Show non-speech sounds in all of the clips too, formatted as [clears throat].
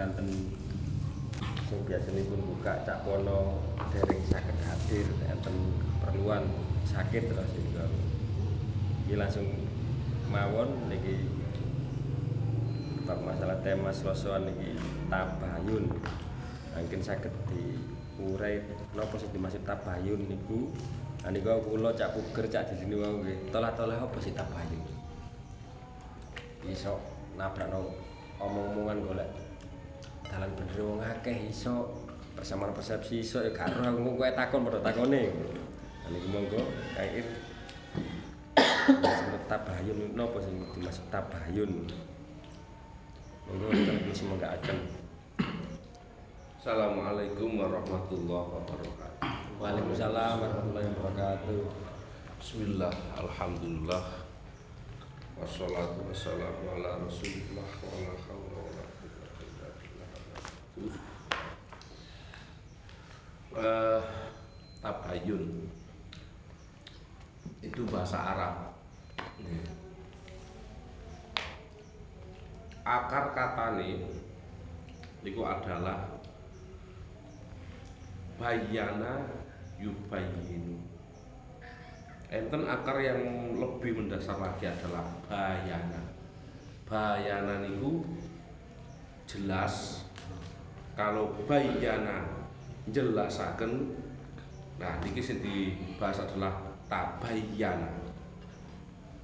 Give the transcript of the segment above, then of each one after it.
keranten sing biasanipun buka cak pono dereng saged hadir enten keperluan sakit terus juga iki langsung mawon niki. Bab masalah tema selosoan niki tabayun. Mungkin saged diurai napa sing dimaksud tabayun niku? Niku kula cak puger cak di sini wau nggih. Tolah-tolah apa sih tabayun? Iso nabrakno omong-omongan golek dalan bener wong akeh iso persamaan persepsi iso ya gak roh aku kowe takon padha takone. Nah niku monggo kae Disebut tabayun napa sing dimaksud tabayun? Monggo kita semoga akan Assalamualaikum warahmatullahi wabarakatuh. Waalaikumsalam warahmatullahi wabarakatuh. Bismillah, Alhamdulillah Wassalatu wassalamu ala rasulillah Wa ala uh, Tabayun. Itu bahasa Arab. Akar kata ini Itu adalah Bayana yubayinu enten akar yang lebih mendasar lagi adalah bayana bayana niku jelas kalau bayana jelasaken nah niki sing dibahas adalah tabayyana.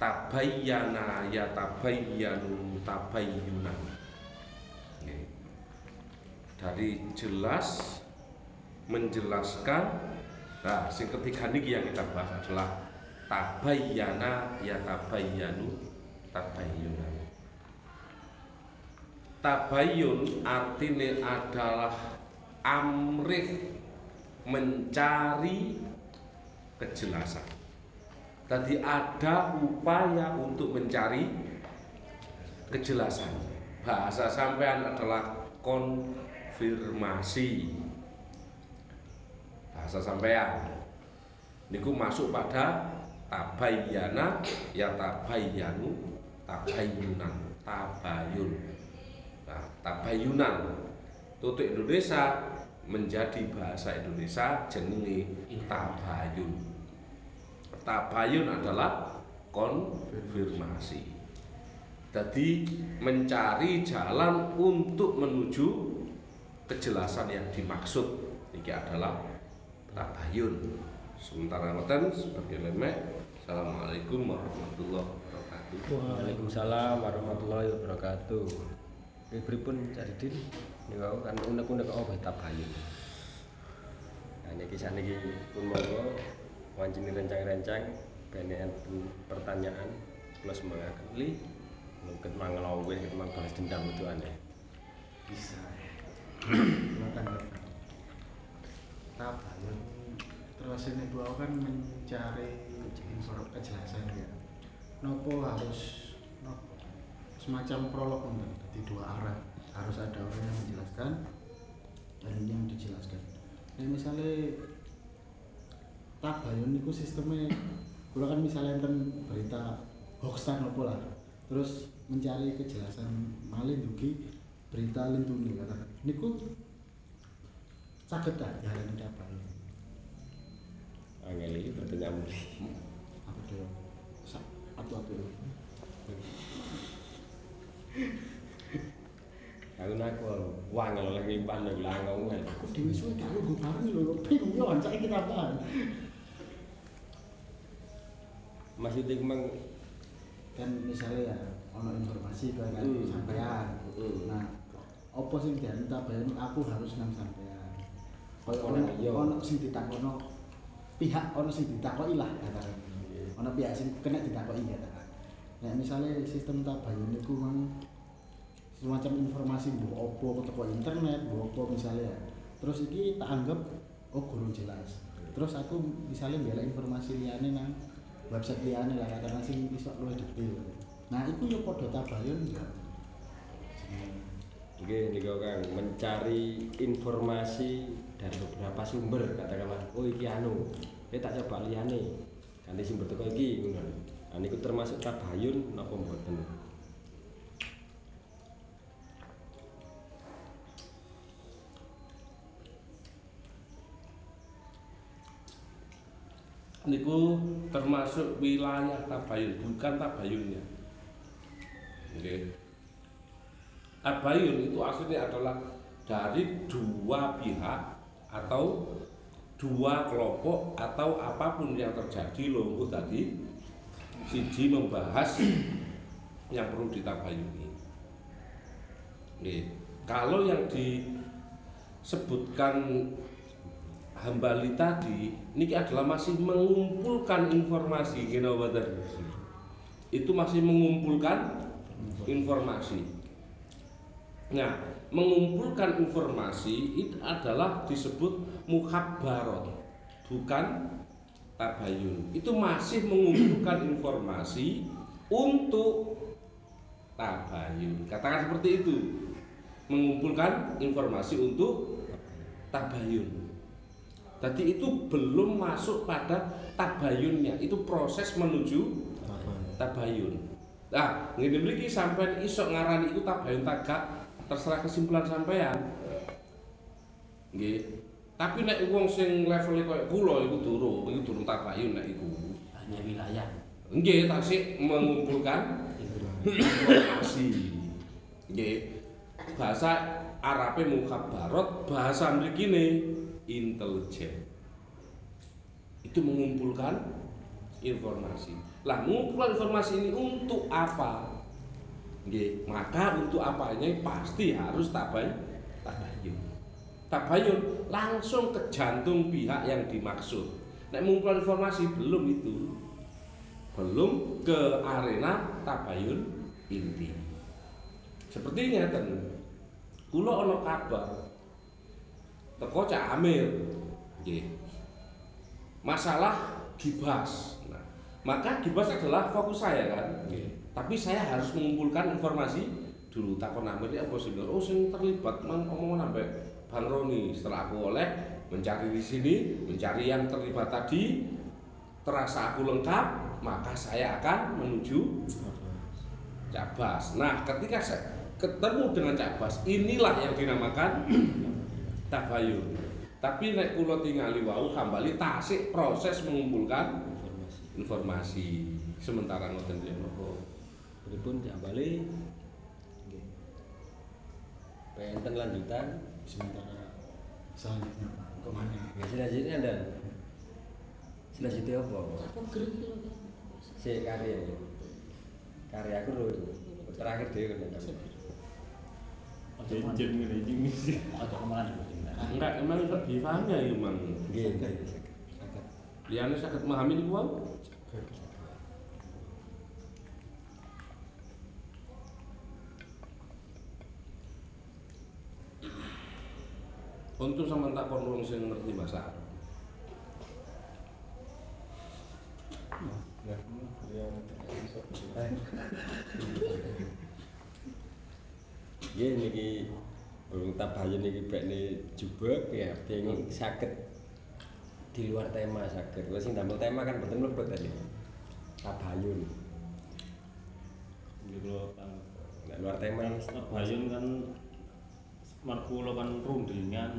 Tabayyana ya tabayyanu tabayyunan dari jelas menjelaskan Nah, sing ketiga niki yang kita bahas adalah tabayyana ya tabayyanu tabayyunan. Tabayyun artinya adalah amrih mencari kejelasan. Tadi ada upaya untuk mencari kejelasan. Bahasa sampean adalah konfirmasi bahasa sampean niku masuk pada tabayyana ya tabayyanu tabayyunan tabayun nah, tabayyunan tutuk Indonesia menjadi bahasa Indonesia jenenge tabayun. Tabayun adalah konfirmasi. Jadi mencari jalan untuk menuju kejelasan yang dimaksud. Ini adalah tabayun. Sementara ngoten sebagai lemek Assalamualaikum warahmatullahi wabarakatuh. Waalaikumsalam warahmatullahi wabarakatuh pripun Cardin niku kan unek-unek apa tabayun Nah niki saniki pun monggo. Wancine rencang-rencang bene pertanyaan plus semangaken li mungkin manglawe ketemu balas dendam itu aneh. Bisa [clears throat] tabayun terus ini bu kan mencari informasi kejelasan ya. Nopo harus nopo? Semacam prolog untuk di dua arah. Harus ada orang yang menjelaskan dan yang dijelaskan. Nah misalnya tabayun itu sistemnya kalau kan misalnya enten berita hoax nopo lah. Terus mencari kejelasan malin dugi berita lindungi kata. Niku sakit tak jalan apa ini angel ini bertanya apa tuh apa tuh aku nak wah kalau lagi lagi langau kan aku dewi suwe kalau gue bareng lo bingung yo saya kita apa maksudnya memang kan misalnya ya ono informasi kan hmm. sampean. Hmm. nah apa sih dan tabayan aku harus nang sampean. Kaya ono ono sing ditakono pihak ono sing ditakoki lah katakan. Ono pihak sing kena ditakoki katakan. Nek misalnya sistem tabayun niku mang semacam informasi mbok opo teko internet mbok opo misalnya. Terus iki tak anggap oh guru jelas. Terus aku misalnya bela informasi liane nang website liane lah katakan sing iso luwih detail. Nah itu yo padha tabayun enggak Oke, nih Kang. Mencari informasi dari beberapa sumber katakanlah oh iki anu kita tak coba liane ganti sumber iki ngono nah niku termasuk tabayun napa mboten niku termasuk wilayah tabayun, bukan tabayunnya. Oke. Tabayun itu aslinya adalah dari dua pihak atau dua kelompok atau apa pun yang terjadi loh tadi siji membahas yang perlu ditabayuni. Oke. Kalau yang disebutkan Hambali tadi ini adalah masih mengumpulkan informasi. Itu masih mengumpulkan informasi. Nah mengumpulkan informasi itu adalah disebut mukhabbarot bukan tabayun. Itu masih mengumpulkan informasi untuk tabayun. Katakan seperti itu. Mengumpulkan informasi untuk tabayun jadi itu belum masuk pada tabayunnya, itu proses menuju tabayun. Nah, ini memiliki sampai isok ngarani itu tabayun tagak terserah kesimpulan sampean. Nggih. Tapi nek wong sing levelnya koyo kula iku durung, iku durung tabayun nek iku. Hanya wilayah. Nggih, tasik mengumpulkan informasi. Nggih. Bahasa Arabe mukhabarat, bahasa mrikine intelijen itu mengumpulkan informasi. Lah mengumpulkan informasi ini untuk apa? Oke, maka untuk apanya pasti harus tabayun tabayun tabayun langsung ke jantung pihak yang dimaksud. Nek mengumpulkan informasi belum itu. Belum ke arena tabayun inti. Sepertinya ten kulo ono kabar teko Cak nggih. Masalah gibas. Nah, maka gibas adalah fokus saya kan? Tapi saya harus mengumpulkan informasi dulu. Takon Amir ya apa sih oh sing terlibat mang omongan sampai Bang Roni. Setelah aku oleh mencari di sini mencari yang terlibat tadi terasa aku lengkap maka saya akan menuju Cabas nah ketika saya ketemu dengan Cabas inilah yang dinamakan [clears throat] tabayun. Tapi nek kula tingali wau hambali tasik proses mengumpulkan informasi. informasi. Sementara ngoten nggih napa pripun hambali nggih. Penten lanjutan sementara selanjutnya Pak. Kok mana? Ya selanjutnya dan selanjutnya apa? Iki lho. Si karya. Karya aku lho. Terakhir dhewe kan. Jenjen ngene iki. Kemalan dulu. Enggak, emang iso difahami ya emang. Nggih. Liyane saged memahami niku wau. Untuk sama tak kon wong sing ngerti bahasa Arab. Nggih niki urung tabayun niki bekne jubek ya ben saged di luar tema saged. Wes sing damel tema kan mboten mlebet tadi. Tabayun. Nggih kan Nek luar tema Tabayun kan markulo kan rundingan,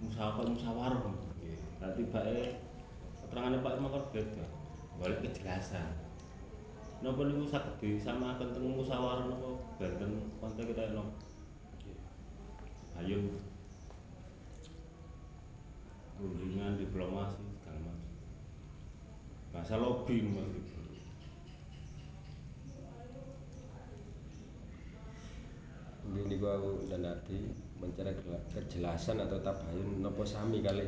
musyawarah musyawarah. Berarti bae keterangannya Pak Irma kan beda. Balik kejelasan. Napa niku saged disamaken teng musyawarah napa benten konteks kita enom. Ayun rundingan diplomasi segala macam. Bahasa lobby mas. Ini niku aku dan nanti mencari kejelasan atau tabayun nopo sami kali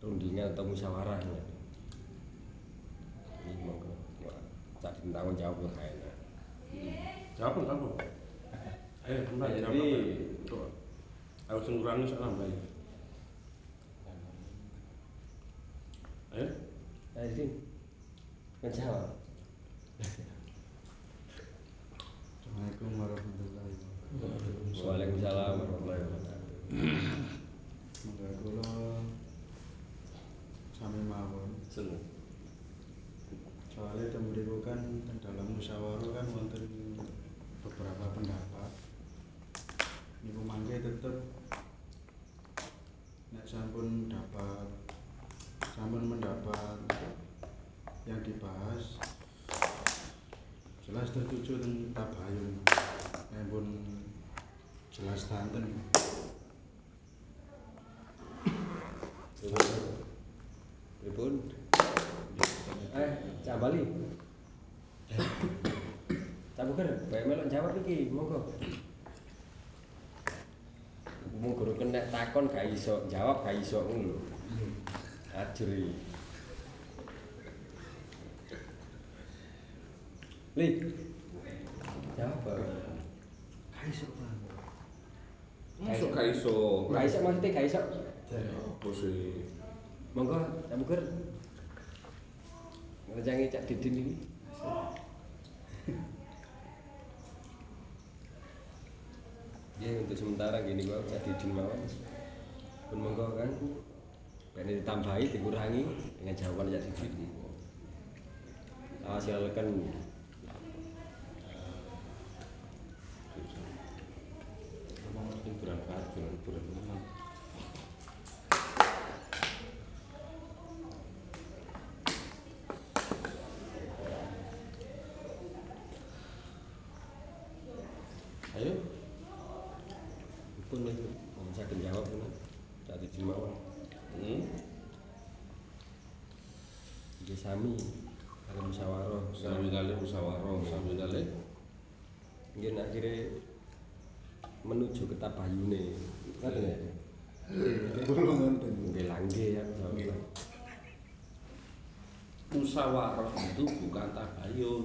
rundingan atau musyawarah ini monggo tak tanggung jawab lah kayaknya Jawab jawab. Eh, Ya, jawab. jadi- aku sing ngurangi sak nambah. Eh, ayo sih menjawab Assalamualaikum warahmatullahi wabarakatuh. Waalaikumsalam warahmatullahi wabarakatuh Monggo kula sami mawon. seneng. Soalnya tembriku kan dalam musyawarah kan wonten beberapa pendapat. Niku mangke tetep nek sampun dapat sampun mendapat yang dibahas jelas tertuju tentang tabayun yang pun jelas tanten Pripun? Eh, Cak Bali. Cak Buker, bae melok jawab iki, monggo. Mung guru kena takon gak iso jawab gak iso ngono lho. Ajur iki. Li. Jawab. gak iso Bang. Masuk gak iso. Gak iso maksudnya gak iso. Apa sih? Monggo, Cak Buker. Ngejangi Cak Didin ini. Ya untuk sementara gini gua Cak Didin mawon. Pun monggo kan. Pengen ditambahi, dikurangi dengan jawaban Didin. Ah, silakan. Ngomong liburan baju, liburan mana? Ayo. Pun itu, mau saya jawab pun. Cak Didin mawon. Hmm. Nggih sami kali musyawarah. Sami kali musyawarah, sami kali Mungkin akhirnya menuju ke tabayune. Ngoten ya. Nggih langge ya. Musyawarah itu bukan tabayun.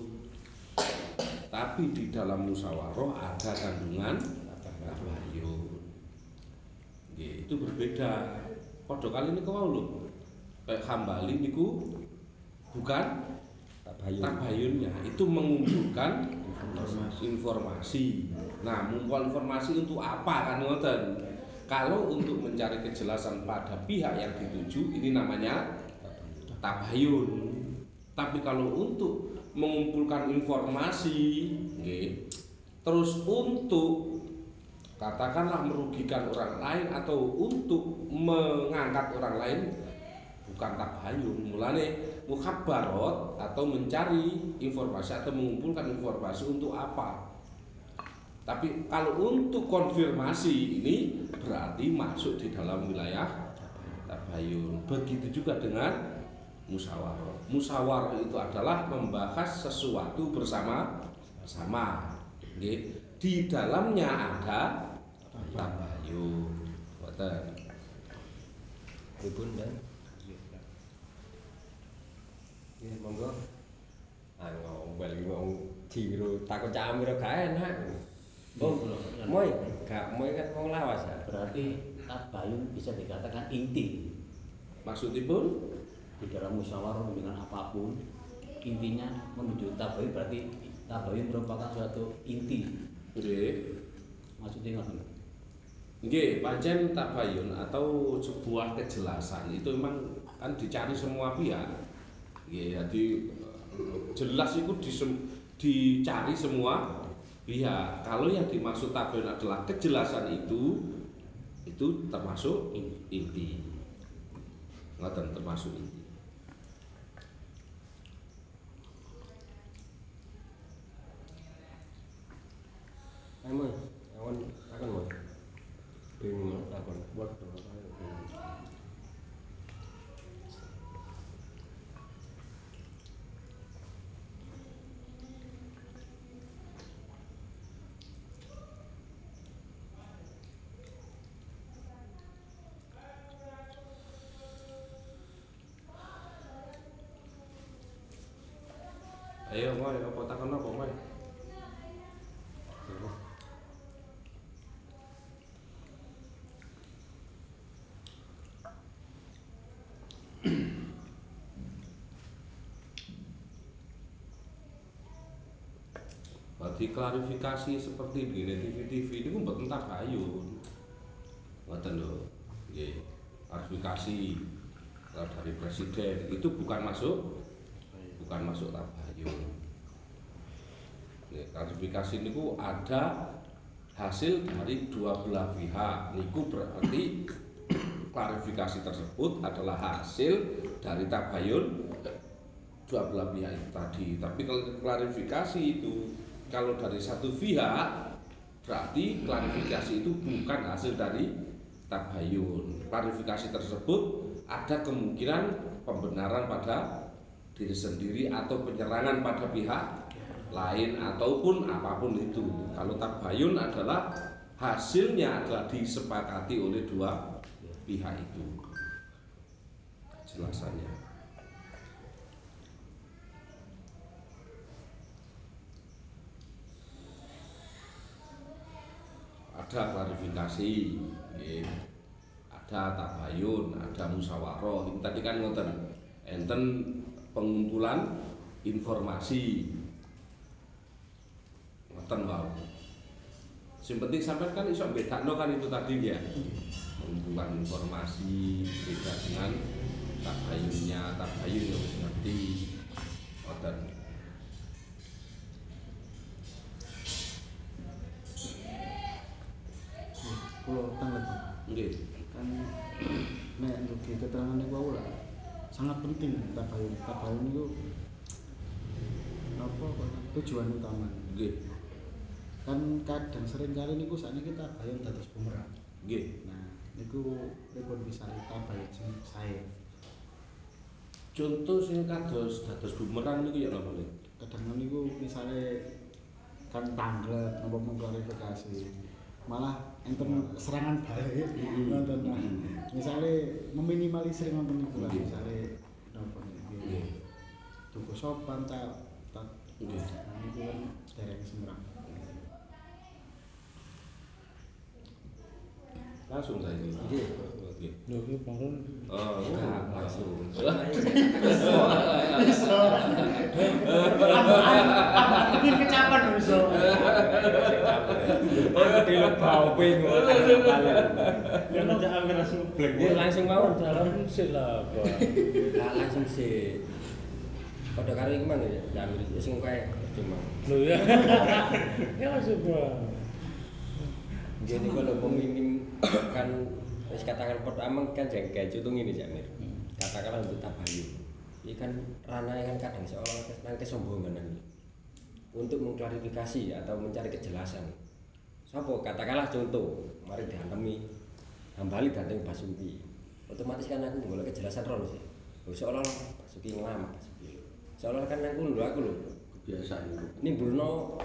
Tapi di dalam musyawarah ada kandungan tabayun. Nggih, itu berbeda. Padha kali niku wau lho. Kayak hambali niku bukan Tabayun. tabayunnya, itu mengumpulkan informasi. Nah, mengumpulkan informasi untuk apa kan ngoten? Kalau untuk mencari kejelasan pada pihak yang dituju, ini namanya tabayun. Tapi kalau untuk mengumpulkan informasi, nggih, terus untuk katakanlah merugikan orang lain atau untuk mengangkat orang lain bukan tabayun. Mulane mukhabarot atau mencari informasi atau mengumpulkan informasi untuk apa? Tapi kalau untuk konfirmasi ini berarti masuk di dalam wilayah tabayun. Begitu juga dengan musyawarah. Musyawarah itu adalah membahas sesuatu bersama sama. Di dalamnya ada tabayun. Pripun dan Ya monggo. Ah ngomel iki wong jiro takut camir gak enak. Oh, moy, gak moy kan wong lawas ya. Berarti tabayun bisa dikatakan inti Maksudipun di dalam musyawarah dengan apa pun intinya menuju tabayun berarti tabayun merupakan suatu inti nggih maksudnya ngoten Nggih, pancen tabayun atau sebuah kejelasan itu memang kan dicari semua pihak. Nggih, jadi eh, jelas itu dicari semua pihak. Kalau yang dimaksud tabayun adalah kejelasan itu itu termasuk in- inti. Ngoten termasuk inti. Moy, awan takon moy. Bingung Ayo, Moy, apa takon apa, Moy? Berarti klarifikasi seperti di TV-TV ini kan mboten tabayun. Ngoten lho. Nggih. Klarifikasi dari presiden itu bukan masuk bukan masuk tabayun. Nggih, klarifikasi niku ada hasil dari dua belah pihak. Niku berarti klarifikasi tersebut adalah hasil dari tabayun dua belah pihak itu tadi. Tapi kalau klarifikasi itu kalau dari satu pihak berarti klarifikasi itu bukan hasil dari tabayun. Klarifikasi tersebut ada kemungkinan pembenaran pada diri sendiri atau penyerangan pada pihak lain ataupun apa pun itu. Kalau tabayun adalah hasilnya adalah disepakati oleh dua pihak itu. Jelasannya. Ada klarifikasi, ada tabayun, ada musyawarah. Tadi kan ngoten. Enten pengumpulan informasi. Ngoten wau. Sing penting sampai kan iso bedakno kan itu tadi ya. Pengumpulan informasi beda dengan tabayunnya, tabayun yang wis ngerti. Ngoten. Kulo tanglet. Nggih. Kan nek ndugi keterangan niku wau lah sangat penting tabayun. Tabayun itu kok tujuan utama. Nggih. Kan kadang sering kali niku sakniki tabayun dados bumerang. Nggih. Nah, niku pripun misale tabayun sing sae. Contoh sing kados dados bumerang niku ya napa niku? Kadang niku misale kan tangglet napa mengklarifikasi. Malah enten serangan balik ngoten nah. Misale meminimalisir ngoten niku lah misale napa niku. Tuku sopan ta ta Nggih. Nah, niku kan dereng semerang. Langsung saya ini. Nggih. Lho iki parun Oh, enggak langsung. Tapi kecapan iso. Aku dilek bau bingung balik. Ya nanti ambil langsung black. Nggih langsung mawon dalam sik lah langsung sih. Padha karo iki mang ya, Jamil sing kae cuma. Lho ya. Ya masuk bro. Nggih niku lho pemimpin kan wis katakan pertama kan jengkel contoh ini Jamir. Katakanlah untuk tabayun. Ini kan ranahnya kan kadang seolah nang kesombongan ini. Untuk mengklarifikasi atau mencari kejelasan. Sopo katakanlah contoh, mari dihantemi Hambali datang Basuki. Otomatis kan aku golek kejelasan rol sih. Oh, seolah Basuki ngelamar Basuki. Seolah kan aku lho aku lho. Kebiasaan. Ini Bruno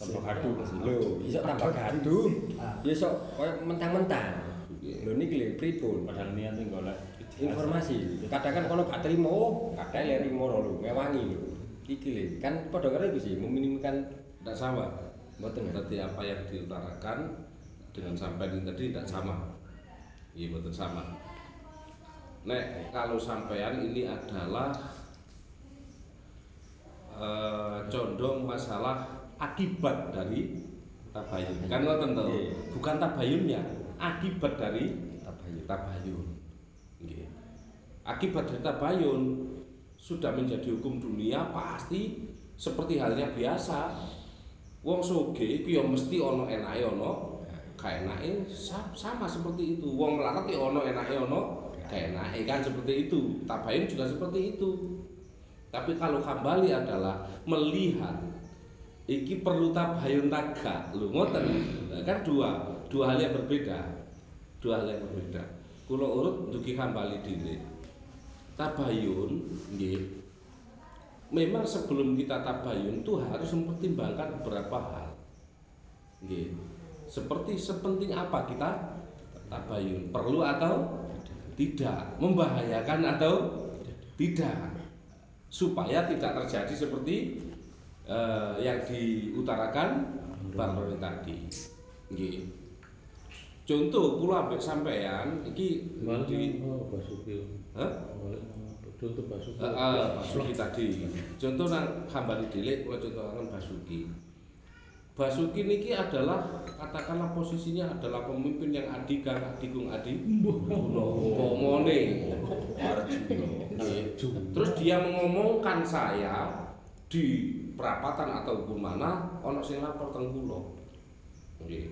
Tambah gaduh. Lho, iso tambah gaduh. Ya iso koyo mentang-mentang. Lho niki lho pripun? Padahal niatnya golek Informasi. Kadang kan kono gak trimo, oh, kadang le rimo lho, ngewangi lho. Iki lho, kan padha karo iku sih meminimkan Tidak sama. mboten. Berarti apa yang diutarakan dengan sampai ini tadi tidak sama. Iya betul sama. Nek kalau sampean ini adalah eh, condong masalah akibat dari tabayun. Kan ngoten to? Bukan tabayunnya, akibat dari Tabayun. tabayun. Nggih. Akibat dari tabayun sudah menjadi hukum dunia pasti seperti halnya biasa. Wong soge iku ya mesti ana enake ana gak enake sa- sama seperti itu. Wong melarat ya ana enake ana gak enake kan seperti itu. Tabayun juga seperti itu. Tapi kalau kembali adalah melihat iki perlu tabayun taga lho ngoten. Kan dua dua hal yang berbeda. Dua hal yang berbeda. Kula urut dugi kembali diri tabayun nggih. Memang sebelum kita tabayun itu harus mempertimbangkan beberapa hal. Nggih. Seperti sepenting apa kita tabayun? Perlu atau tidak? Membahayakan atau tidak? Supaya tidak terjadi seperti eh, yang diutarakan Bang Roni tadi. Nggih. Contoh kula ambek sampean iki di oh Basuki. Contoh Basuki. Heeh, Basuki tadi. Contoh nang Hambali Delik kula contohaken Basuki. Basuki niki adalah katakanlah posisinya adalah pemimpin yang adigang adigung adi Nggih. Terus dia mengomongkan saya di perapatan atau mana ono sing lapor teng kula. Nggih.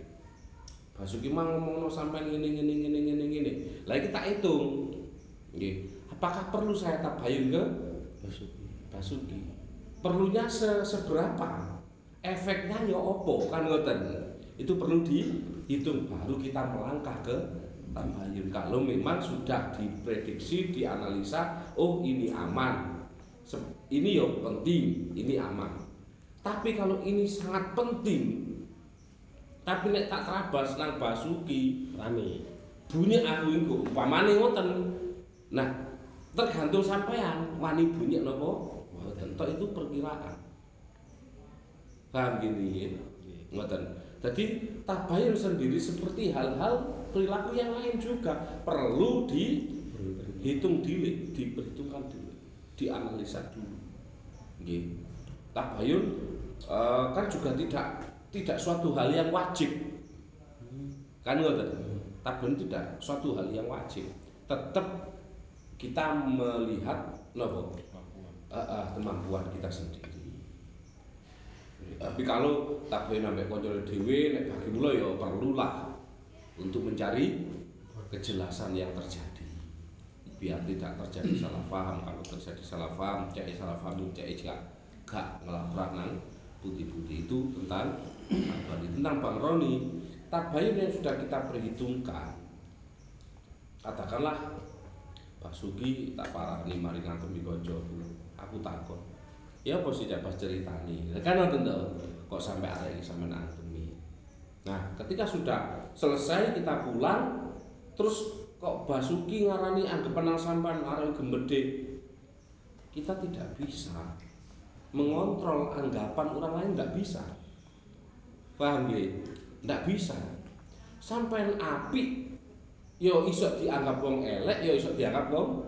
Basuki mah ngomongno sampai ngene ngene ngene ngene ngene. Lah iki tak hitung. Nggih. Apakah perlu saya tabayun ke Basuki. Basuki perlunya se seberapa efeknya ya opo kan ngoten itu perlu dihitung baru kita melangkah ke tabayun kalau memang sudah diprediksi dianalisa oh ini aman ini ya penting ini aman. Tapi kalau ini sangat penting tapi nek tak terabas nang Basuki rame. Bunyi aku iku umpamane ngoten. Nah tergantung sampean wani bunyi napa mboten tok itu perkiraan. Paham gini ya ngoten. Jadi tabayun sendiri seperti hal-hal perilaku yang lain juga perlu dihitung dulu diperhitungkan dianalisa dulu. Nggih. tabayun eh, kan juga tidak tidak suatu hal yang wajib. Kan ngoten? Tabayun tidak suatu hal yang wajib. Tetap kita melihat nopo Kemampuan. eh, eh, kemampuan kita sendiri. Tapi kalau tabayun sampai konco dhewe nek bagi mula ya perlulah untuk mencari kejelasan yang terjadi biar tidak terjadi salah paham. Kalau terjadi salah paham cek salah paham cek gak gak ngelabrak nang putih-putih itu tentang nih? tentang Bang Roni tabayun yang sudah kita perhitungkan katakanlah Pak Sugi tak parani mari ngantemi koncoku aku takut. Ya apa sih pas ceritani? Nonton tuh kok sampai ada ini sampai ngantemi nah ketika sudah selesai kita pulang terus kok Basuki ngarani anggapan nang sampan arep gembede kita tidak bisa mengontrol anggapan orang lain tidak bisa. Paham ya? Tidak bisa. Sampai api yo iso dianggap wong elek yo iso dianggap wong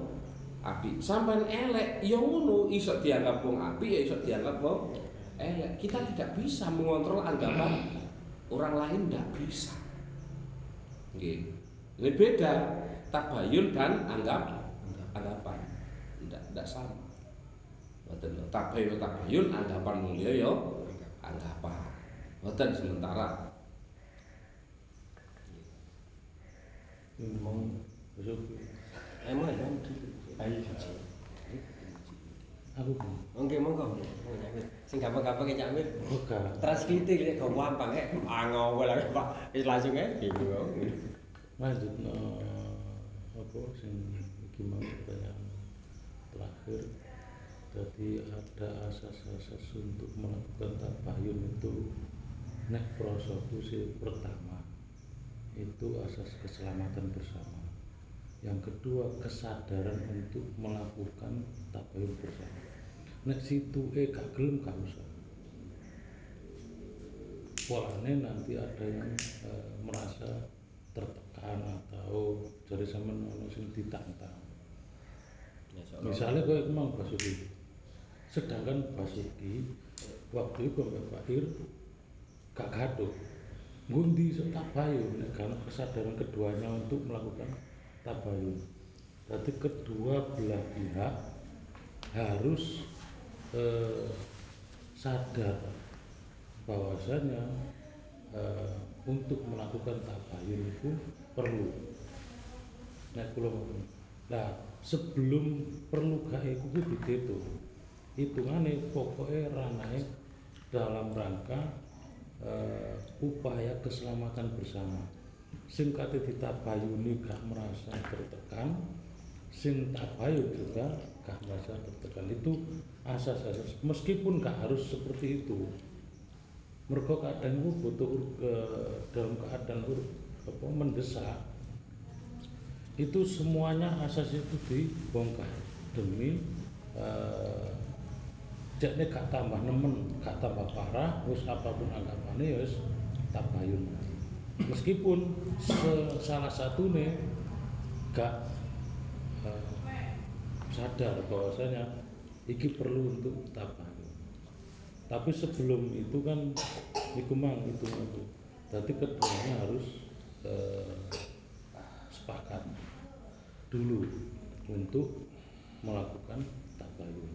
api sampai elek yo ngono iso dianggap wong api yo iso dianggap wong elek. Kita tidak bisa mengontrol anggapan orang lain tidak bisa. Nggih. Ini beda tabayun dan anggap anggapan. Tidak tidak sama. Mboten tabayun tabayun anggapan mulia yo anggapan. Mboten sementara Basuki. emang emang ayo Aku pun. Oke, monggo. Sing gampang-gampang ya Cak lek gak gampang eh angel lah Pak. Wis langsung ae bingung. Lanjut no apa sing iki mau pertanyaan terakhir. Jadi ada asas-asas untuk melakukan tabayun itu. Nek prosoku sih pertama itu asas keselamatan bersama. Yang kedua kesadaran untuk melakukan tabayun bersama. Nek situ eh gak gelem gak usah. Polanya nanti ada yang eh, merasa tertekan atau jadi sama ono sing ditantang. Ya misalnya kayak kemang Basuki. Sedangkan Basuki waktu itu Mbak Bahir gak gaduh. Ngundi tabayun nek karena kesadaran keduanya untuk melakukan tabayun. Berarti kedua belah pihak harus eh, sadar bahwasanya eh, untuk melakukan tabayun itu perlu Nah, ngomong. Nah, sebelum perlu gak iku kudu dihitung. Hitungane pokoknya ranahnya dalam rangka eh, upaya keselamatan bersama. Sing kate ditabayuni gak merasa tertekan, sing tabayun juga gak merasa tertekan. Itu asas-asas meskipun gak harus seperti itu. Mereka kadang itu butuh ke- dalam keadaan ur- apa, mendesak itu semuanya asas itu dibongkar demi eh, jakne gak tambah nemen gak tambah parah wis apa pun anggapannya ya tabayun meskipun salah satu nih gak eh, sadar bahwasanya iki perlu untuk tabayun tapi sebelum itu kan iku mang itu itu berarti keduanya harus eh, sepakat dulu untuk melakukan tabayun.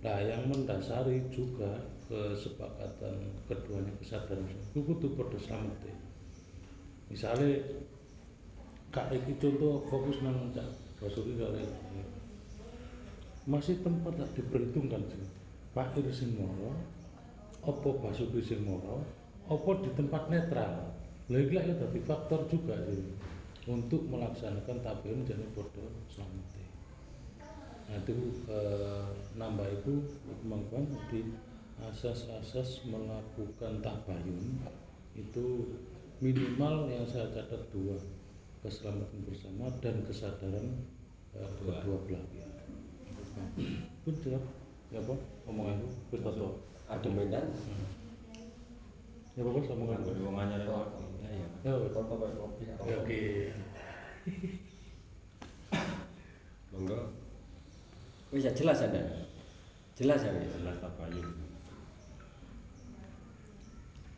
Nah, yang mendasari juga kesepakatan keduanya kesadaran itu kudu padha slamete. Misalnya kak iki contoh fokus nang Cak Basuki kali masih tempat tak diperhitungkan sih Pak Ir sing moro apa Basuki sing moro? Apa di tempat netral? Lha ya dadi faktor juga sih untuk melaksanakan tabayun jadi podo selamat nah itu eh, nambah itu kemampuan di asas-asas melakukan tabayun itu minimal yang saya catat dua keselamatan bersama dan kesadaran uh, kedua. belah pihak. Pun jelas, ya apa? Omongan itu, toto. argumentan Ya apa omongan Nganggo itu. wong anyar iya Ya wis. kok kok kopi Ya, Oke. [laughs] monggo wis ya jelas ada jelas ya Jelas tabayun.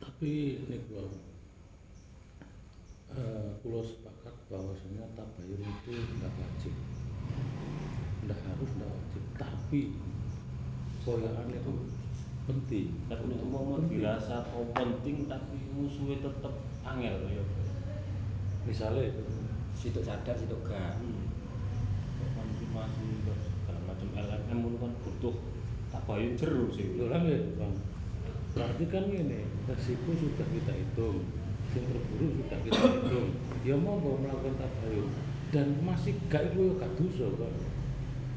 Tapi ini gua eh pulau sepakat bahwasanya tabayun itu tidak wajib, tidak harus tidak wajib, tapi koyaan itu penting. Tapi nek umpama dirasa kok penting tapi musuhnya tetep angel ya. Misalnya itu, situ sadar situ gak Kok konfirmasi segala macam LMM itu kan butuh tabayun jeru sih. Kan ya bang, berarti kan ini resiko sudah kita hitung, yang terburuk sudah kita hitung. Ya mau mau melakukan tabayun dan masih gak itu gak dosa kan.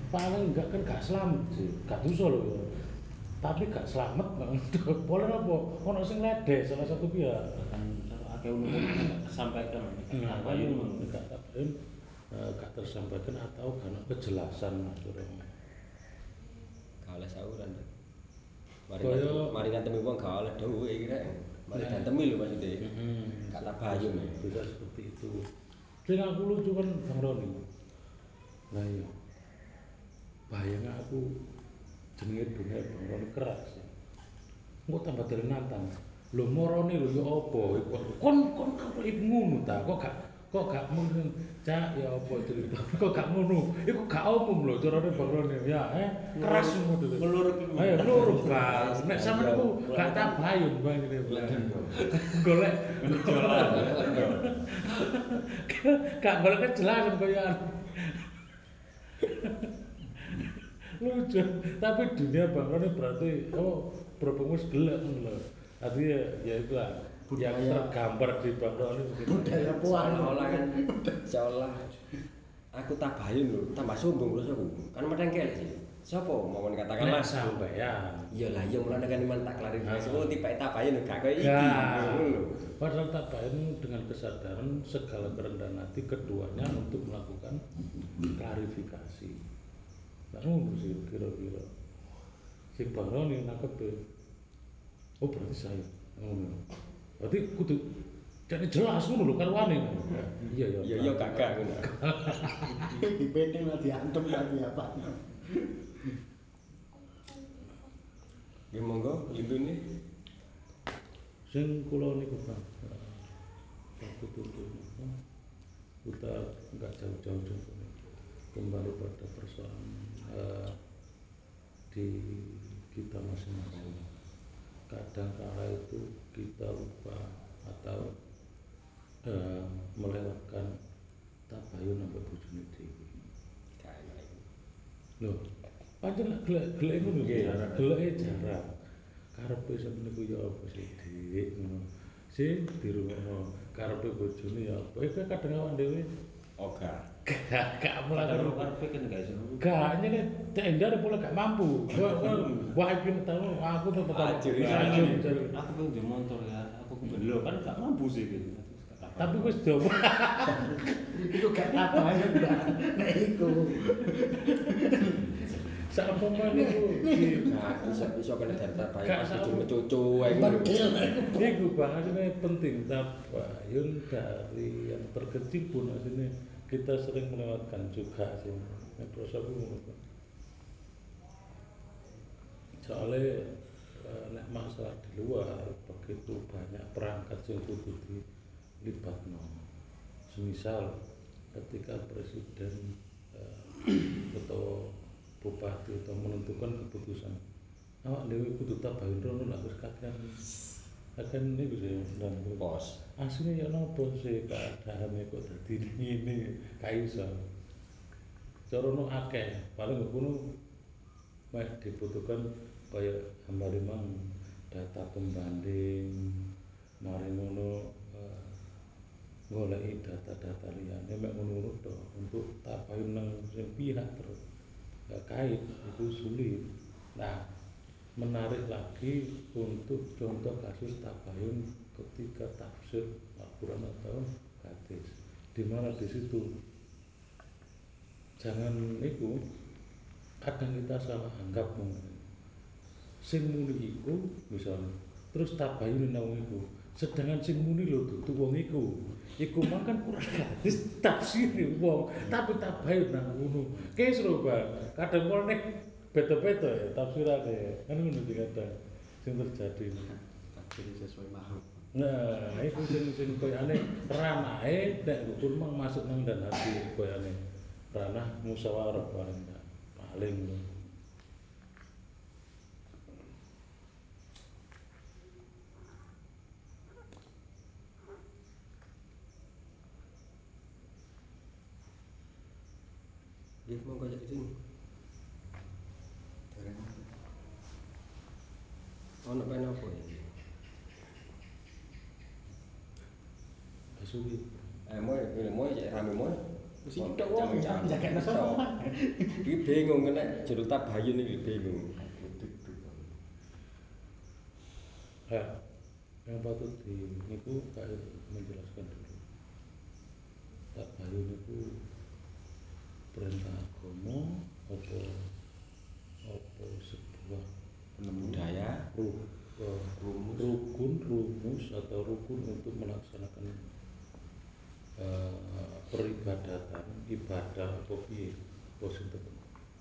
Paling enggak kan gak selamat sih, gak dosa loh ya. Tapi gak selamat bang. [laughs] Boleh apa? Ono sing ledek salah satu pihak. Akeh umum kesampaikan Nah, tabayun tabayun gak tabayun eh, gak tersampaikan atau karena kejelasan gak oleh sauran mari ngantem- mari ngantemi wong gak oleh dhewe kira mari Nah. gantemi lho maksudnya Hmm, gak tabayun ya. Bisa seperti itu. Sing aku lucu kan Bang Roni. Nah iya. Bayangnya aku jenenge dunia Bang Roni keras kok tambah dari nantang lho morone lho ya apa? Kon kon apa? Iku ngono ta? Kok gak kok gak mungkin cak ya apa cerita? [laughs] Kok gak ngono? Iku gak umum lho carane Bang Roni ya eh keras model Meluruk iku. ayo meluruk Bang nek sampeyan iku gak tabayun Bang Bang [laughs] golek [laughs] gak golek kejelasan koyoan lucu. Tapi dunia bangun ini berarti oh berhubung wis gelek ngono lho. Artinya ya itu lah yang Budaya. tergambar di bangun ini begitu budaya puan. Seolah-olah kan. Seolah. Aku tabayun lho tambah sombong terus aku kan merengkel sih. Siapa mau katakanlah? Nek sampeyan. Iya lah iya mulane kan iman tak klarifikasi oh tipe tabayun gak kaya iki lho. Padahal tabayun dengan kesadaran segala kerendahan hati keduanya untuk melakukan klarifikasi. Nah, ngono sih kira-kira. Sing Baroni nangkep e. Oh berarti saya. Ngono. Berarti kudu jadi jelas ngono lho karwane. Iya iya. iya iya gak gak ngono di PT lah diantem apa ya monggo intune Sing kula niku Bang. Satu tuntun? Kita nggak jauh-jauh kembali pada persoalan eh, di kita masing-masing. Kadang kala itu kita lupa atau eh, melewatkan tabayun sampai enak iku Lho, pancen lek gelek-gelek ngono nggih, geleke jarang. Karepe sampeyan niku ya apa sih, Dik, ngono. Sing dirungokno karepe bojone ya apa. Iku kadang awak dhewe oh gak melakukan kan gak ini kan tenda pula gak mampu. Wah, iki tahu aku tuh pertama iya, iya. Aku pengen di motor ya, aku lo kan gak mampu sih gitu. Tapi wis coba. [laughs] itu gak apa ya nah itu iku. Di gak iso iso kena data Gak pas sama. cucu bedil Iku bang, aslinya penting tabayun dari yang terkecil pun aslinya kita sering melewatkan juga sih. Ngono, Bang. Soalnya eh, nek masalah di luar begitu banyak perangkat yang kudu dilibatno. Semisal ketika presiden eh, atau bupati atau menentukan keputusan awak dewi kudu tabayun rono lah wis akan ini bisa dan pos aslinya ya nopo sih keadaannya kok dadi ini gak iso cara no akeh paling ngono mek dibutuhkan kaya hambari mang data pembanding mari ngono eh, goleki data-data liyane mek ngono tok untuk tabayun nang pihak terkait itu sulit. Nah, menarik lagi untuk contoh kasus tabayun ketika tafsir Al-Quran atau hadis. Di mana di situ? Jangan itu kadang kita salah anggap mungkin. Sing muni iku misalnya terus tabayun nang iku. Sedangkan sing muni lho dudu wong iku. Iku mang kan kurang hadis tafsir wong. Tapi tabayun nang ngono. Seru banget kadang mulai beda-beda ya tafsirane. Kan ngono kadang sing terjadi. Jadi sesuai makhluk nah itu sing sing koyane ranahe nek ukur mang masuk nang dan hati koyane. Ranah musyawarah paling paling Asuhi. Eh, moe, pilih moe cek rame moe. Wis tok wong jaga sapa Iki bingung kena judul tabayun iki bingung. Ya, yang patut di niku kayak menjelaskan dulu. Tabayun itu perintah agama apa apa sebuah budaya ru- rukun rumus atau rukun untuk melaksanakan peribadatan ibadah apa piye? Apa sinten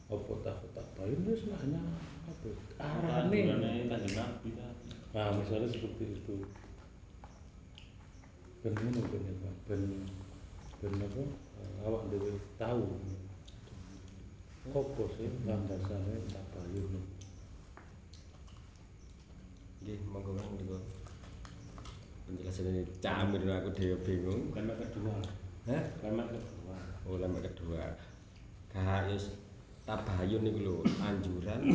apa tak tak bayun wis hanya apa arane Anjurane kanjeng Nabi nah misalnya seperti itu. Ben ngono ben ya ben ben apa? Eh, awak dhewe tahu. Apa sih landasane tabayun Nggih, monggo niku. Penjelasan ini camir aku dhewe bingung. Mek kedua. Hah? Mek kedua. Oh, lama kedua. Kahayus tabayun niku lho, anjuran [coughs]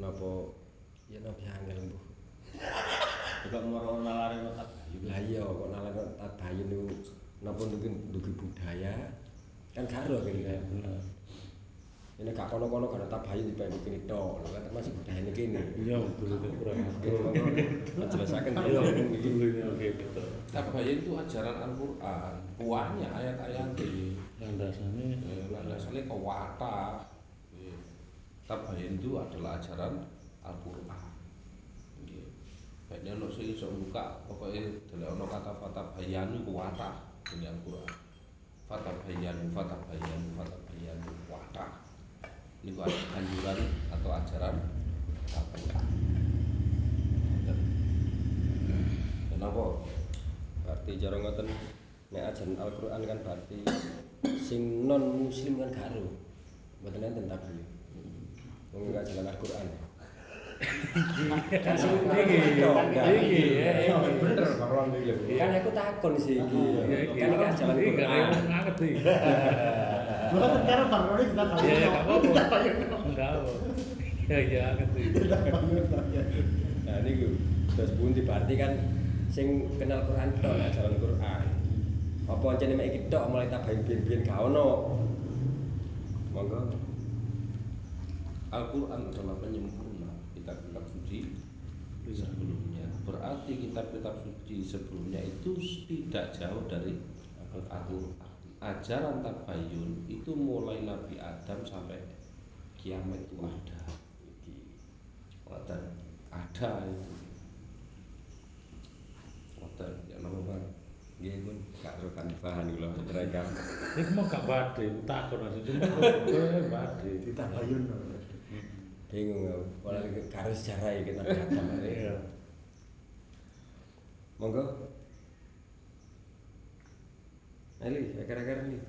napa ya napa angel mbuh. Juga [coughs] moro nalare no tabayun. Lah iya kok nalane tabayun niku napa ndugi budaya kan karo kene benar Ini gak kono-kono kan tabayun dipenduk kene tok. Lho kan termasuk budaya kene. iya betul itu kurang Oke, atur monggo jelasaken iya ya. betul ini oke betul itu ajaran Al-Quran, buahnya ayat-ayatnya. landasane Eh, Nah, dasarnya kewata. Eh, Tabayun itu adalah ajaran Al-Quran. Baiknya ono sing iso buka, pokoknya delok ono kata fatabayanu kuwata ini Al-Quran. Fatabayanu, fatabayanu, fatabayanu kuwata. Ini ku anjuran atau ajaran Al-Quran. Kenapa? Berarti cara ngoten nek ajaran Al-Qur'an kan berarti sing non muslim kan karo. Mboten enten tabayun. Wong gak jalan Al-Qur'an. Kan aku takon sih iki. Iya, iki. Kan iki jalan gak Al-Qur'an. Rewel banget iki. Bukan karena baru ini kita tahu. Iya, iya, gak apa-apa. Enggak apa. Ya, iya, ngerti. Nah niku terus pundi berarti kan sing kenal Quran tok nek ajaran Quran. Apa ancene mek iki tok mulai tabayun biyen-biyen gak ono. Monggo. Al-Quran adalah penyempurna kitab-kitab suci sebelumnya. Berarti kitab-kitab suci sebelumnya itu tidak jauh dari Al-Quran. Ajaran tabayun itu mulai Nabi Adam sampai kiamat itu ada. Ada, ada itu. Ada, ya nama Bang. Nggih pun gak ro kan bahan kula mereka. Iku mau gak badhe, takon aja cuma [laughs] kok badhe. Ditabayun. Bingung aku. Ora karo sejarah iki Nabi Adam. Iya. Monggo. Ali, agar-agar nih.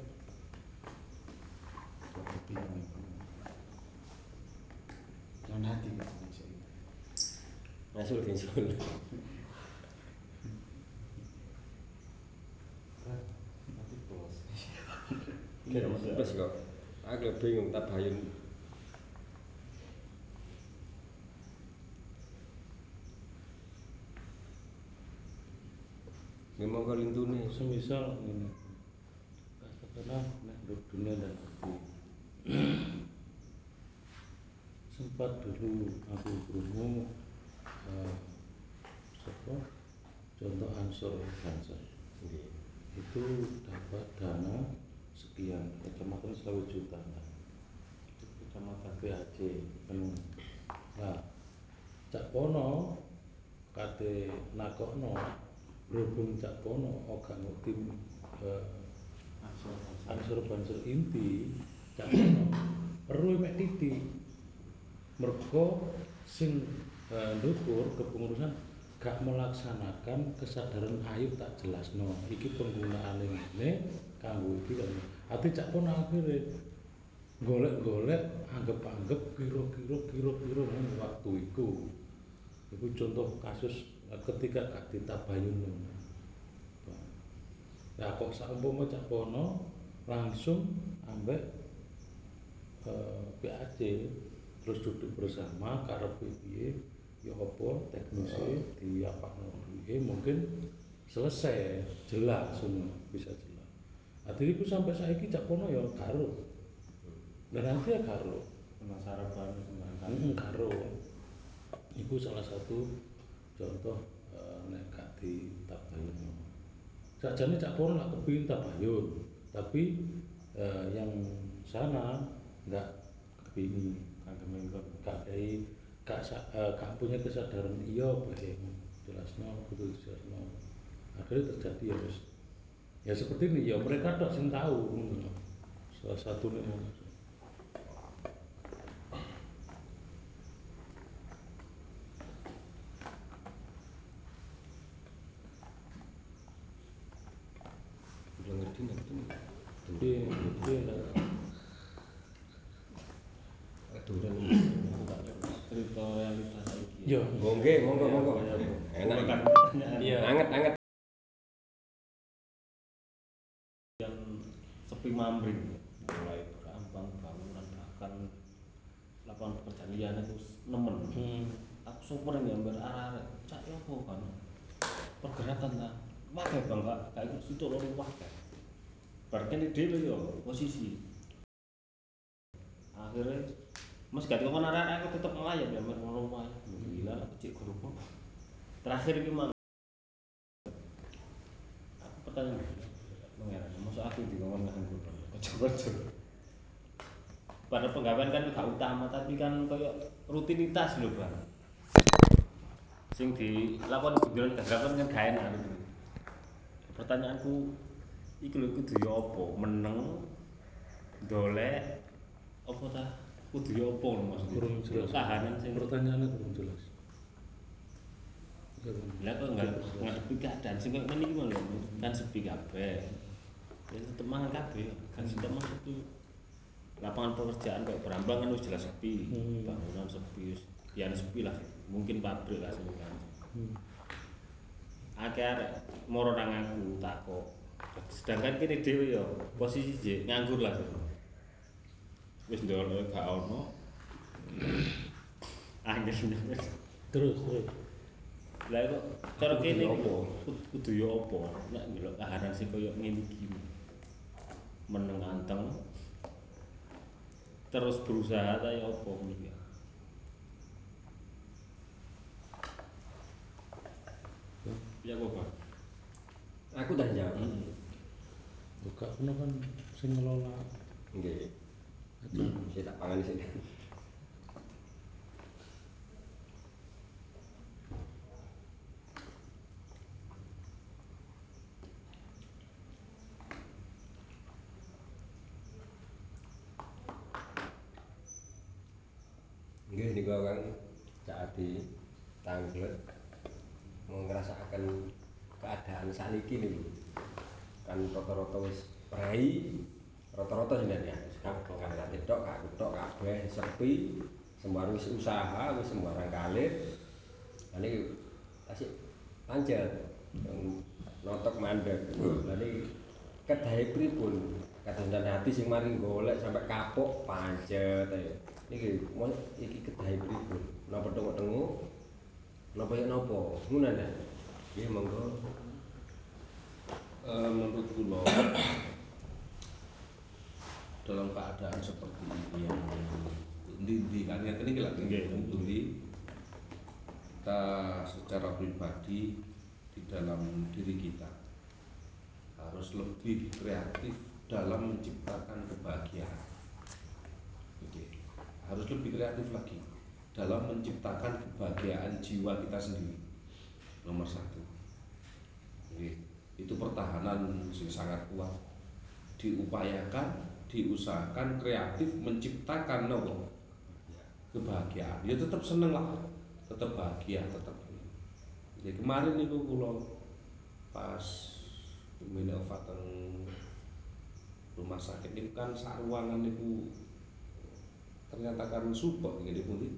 Jangan hati Masuk bos. Kira bos kok. Aku bingung tak bayun. Memang kalintune semisal ngene nek untuk dunia dan arti sempat dulu aku krungu eh, siapa? Contoh ansor Nggih. itu dapat dana sekian kecamatan selawe juta. Kecamatan PAC kan nah Cak Pono kate nakokno berhubung Cak Pono oga tim eh, ansur banser inti perlu mek titik mergo sing eh, ndukur kepengurusan gak melaksanakan kesadaran ayo tak jelasno. Iki penggunaan ini kanggo iki kan ati cak pun akhirnya golek-golek anggap-anggap kira-kira kira-kira waktu itu itu contoh kasus eh, ketika gak ditabayun Nah, kok saumpama cak kono langsung ambek eh, PAC terus duduk bersama karep piye ya apa teknisi di apa duwe mungkin selesai jelas semua bisa jelas. Artinya itu sampai saiki cak kono ya karo dan nanti ya karo Kena sarapan sembarang karo itu salah satu contoh eh, nek gak sajane cak kono lah kepingin tabayun tapi eh, yang sana nggak kepingin kagak mengkon. gak kayak gak, eh, punya kesadaran iya apa ya jelasno kudu jelasno akhirnya terjadi ya ya seperti ini ya mereka tak sing tahu salah satunya ngono. Udah ngerti ngerti. Jadi, jadi lah. Aduran. cerita ya Monggo nggih, monggo monggo. Enak. Bukan iki. pertanyaan Iya. Anget anget. yang sepi mamring mulai gampang bangunan bahkan lapangan pekerjaan. Liane itu nemen. Hmm. aku super ini ambil arah arah cak ya apa kan pergerakan lah wakai bang gak kayak ikut situ loh wakai berarti ini dia yo posisi. Akhirnya mas gak ngomong arah arah aku tetap melayang ya mer ngono gila kecil kerupuk terakhir gimana aku pertanyaan? Mengeran masa aku di ngomong nganggur kocok-kocok. Pada pegawaian kan gak utama tapi kan kayak rutinitas lho bang. Sing dilakukan bunderan gagapan kan gak enak gitu. pertanyaanku iki lho kudu ya apa? Meneng dolek apa ta? Kudu ya apa lho maksudnya? Kurang jelas. Kahanan sing pertanyaannya kurang jelas. Lah kok nggak ngadepi keadaan? Sing ngene iki mah lho kan sepi kabeh. Ya tetep mangan kabeh kan tetep maksud itu lapangan pekerjaan kayak Brambang kan wis jelas sepi. Hmm. bangunan sepi ya sepi lah. Mungkin pabrik lah sing kan. Hmm. akeh arek moro nang aku takok. Sedangkan kene dhewe ya posisi jek nganggur lah. Wis ndolek gak ono. Wis terus terus Lah kok cara kene ya iki apa? kudu ya apa? Nek ndelok kahanan sing kaya ngene iki. Meneng anteng. Terus berusaha ta ya apa ngono iki. Ya kok, Pak. Aku dah jawab. buka kono kan sing ngelola Nggih. acara Saya tak pangan sini. Rata-rata wis prei rata-rata jenenge kan kan tok gak tok kabeh sepi sembarang wis usaha wis sembarang kalir. Lah niki tasik pancet notok mandek. Lah niki kedahe pripun? Kadang hati sing mari golek sampai kapok pancet ae. Niki mau iki kedahe pripun? Napa tengok-tengok? Napa ya napa? Ngono ta? Nggih monggo. Eh, menurut kula dalam keadaan seperti ini yang ndi kan ini lagi kita secara pribadi di dalam diri kita harus lebih kreatif dalam menciptakan kebahagiaan. Oke. Harus lebih kreatif lagi dalam menciptakan kebahagiaan jiwa kita sendiri. Nomor satu. Oke. Itu pertahanan yang sangat kuat. Diupayakan, diusahakan kreatif menciptakan nopo kebahagiaan. Ya tetap seneng lah, tetap bahagia, tetap. Jadi kemarin niku kula pas Mini Ovateng rumah sakit ini kan sak ruangan niku ternyata kan support ngene pundi.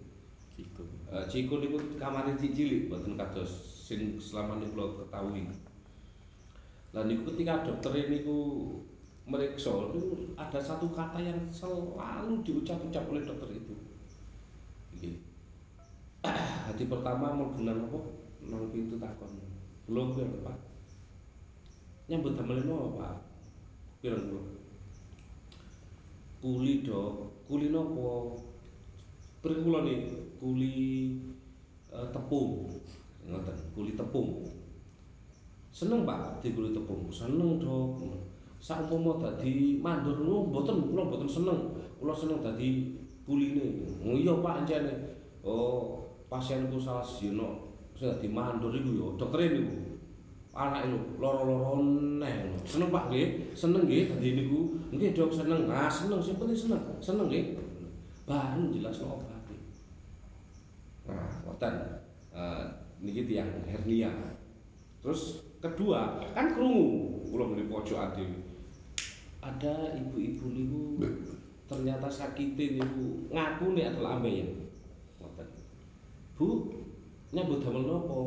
Ciko. Eh, Ciko niku kamare cilik mboten kados sing selama niku kula ketahui. Lah niku ketika dokter niku meriksa itu ada satu kata yang selalu diucap-ucap oleh dokter itu. Nggih. [clears throat] Hati pertama mlebu nang apa? Nang pintu takon. Belum pirang, Pak. Nyambut damel napa, Pak? Pirang kula? Kuli, Dok. Kuli napa? Pirang nih? Kuli eh, tepung. Ngoten, kuli tepung. Seneng Pak di kuli tepung. Seneng, Dok. Saumpama dadi mandor niku mboten kula mboten seneng. Kula seneng dadi kuline. Oh iya Pak encene. Oh, pasienku salah sijino sing dadi mandor iku ya dokter niku. Anake lho lara-lara neh. Seneng Pak nggih, seneng nggih dadi niku. Nggih Dok seneng. Ah seneng sing penting seneng. Seneng nggih. Baru jelas obate. Nah, ngoten. Eh niki tiyang hernia. Terus kedua, kan krungu kula mrene pojokan dhewe. Ada ibu-ibu niku ternyata sakite niku ngaku nek adalah ambeien. Ngoten. Bu, nyambut damel napa?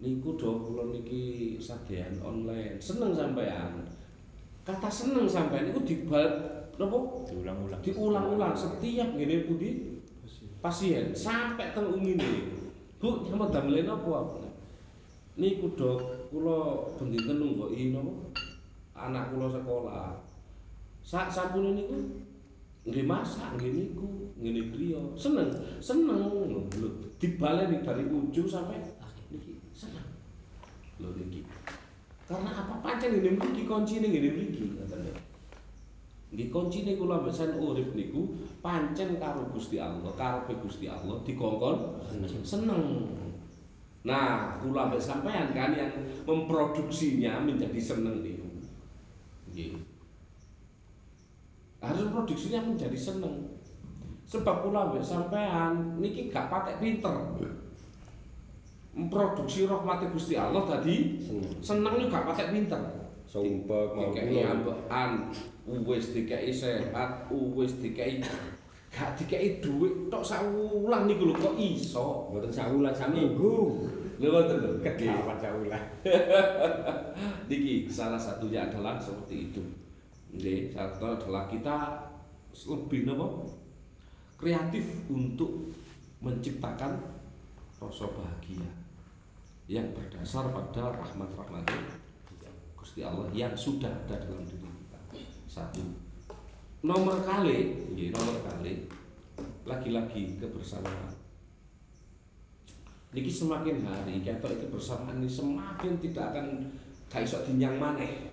Niku dok kula niki sadean online. Seneng sampean. Kata seneng sampean niku dibal napa? Diulang-ulang. Diulang-ulang setiap ngene pundi pasien sampai teng umine. Bu, nyambut damel napa? Niku dok, kula bendinten nunggoki napa? Anak kula sekolah. Sak sampune niku nggih masak nggih niku, ngene griya. Seneng, seneng lho. lho. Dibaleni dari ujung sampai niki seneng. Lho niki. Karena apa pancen ngene mriki kuncine ngene mriki ngoten lho. Nggih kuncine kula mesen urip niku pancen karo Gusti Allah, karepe Gusti Allah dikongkon seneng. Nah, kula ambek sampean kan yang memproduksinya menjadi seneng niku. Nggih. Harus produksinya menjadi seneng. Sebab kula ambek sampean niki gak patek pinter. Memproduksi rahmat Gusti Allah tadi Seneng. seneng niku gak patek pinter. Sumpah mau kula. ambekan, wis dikei sehat, wis dikei gak dikei dhuwit tok sawulan niku lho kok iso. Mboten sawulan saminggu. Lho ngoten lho. Kedawan sawulan. [laughs] Niki salah satunya adalah seperti itu. Nggih, salah satu adalah kita lebih napa? Kreatif untuk menciptakan rasa bahagia yang berdasar pada rahmat-rahmat Gusti Allah yang sudah ada dalam diri kita. Satu. Nomor kali, nggih, nomor kali lagi-lagi kebersamaan. Niki semakin hari ketok itu bersamaan ini semakin tidak akan gak iso dinyang maneh.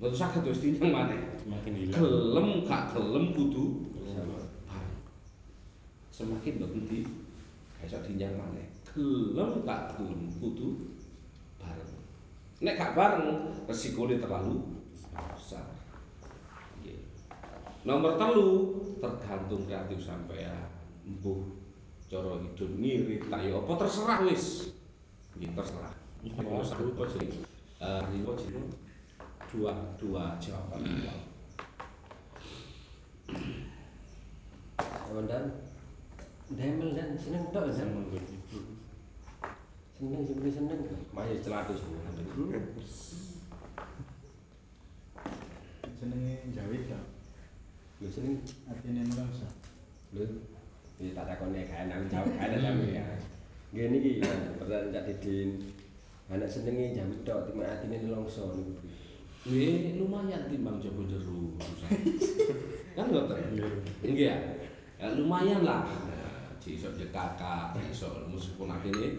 Mboten saged wis dinyang maneh. Semakin hilang. Gelem gak gelem kudu bareng. Semakin di gak iso dinyang maneh. Gelem gak gelem kudu bareng. Nek gak bareng resikone terlalu besar. Nggih. Nomor telu tergantung kreatif sampean. Mbuh cara hidup ngirit ta ya apa terserah wis. Nggih terserah. Kalau satu apa sih? Eh, jeneng dua dua jawaban dua. Sampeyan demel dan seneng tok ya. Seneng begitu. Seneng sing penting seneng. Jenenge jawit ya Lho seneng artine merasa Lho, ini tak takone kae nang jawab kae jawab ya. Nggih niki ya, pertanyaan Cak Didin. anak senenge jamit tok timak atine nelongso niku. Nggih, lumayan timbang coba jeru. [laughs] kan ngoten. Nggih ya. Ya, lumayan lah. Nah, iso jekaka, iso meskipun atine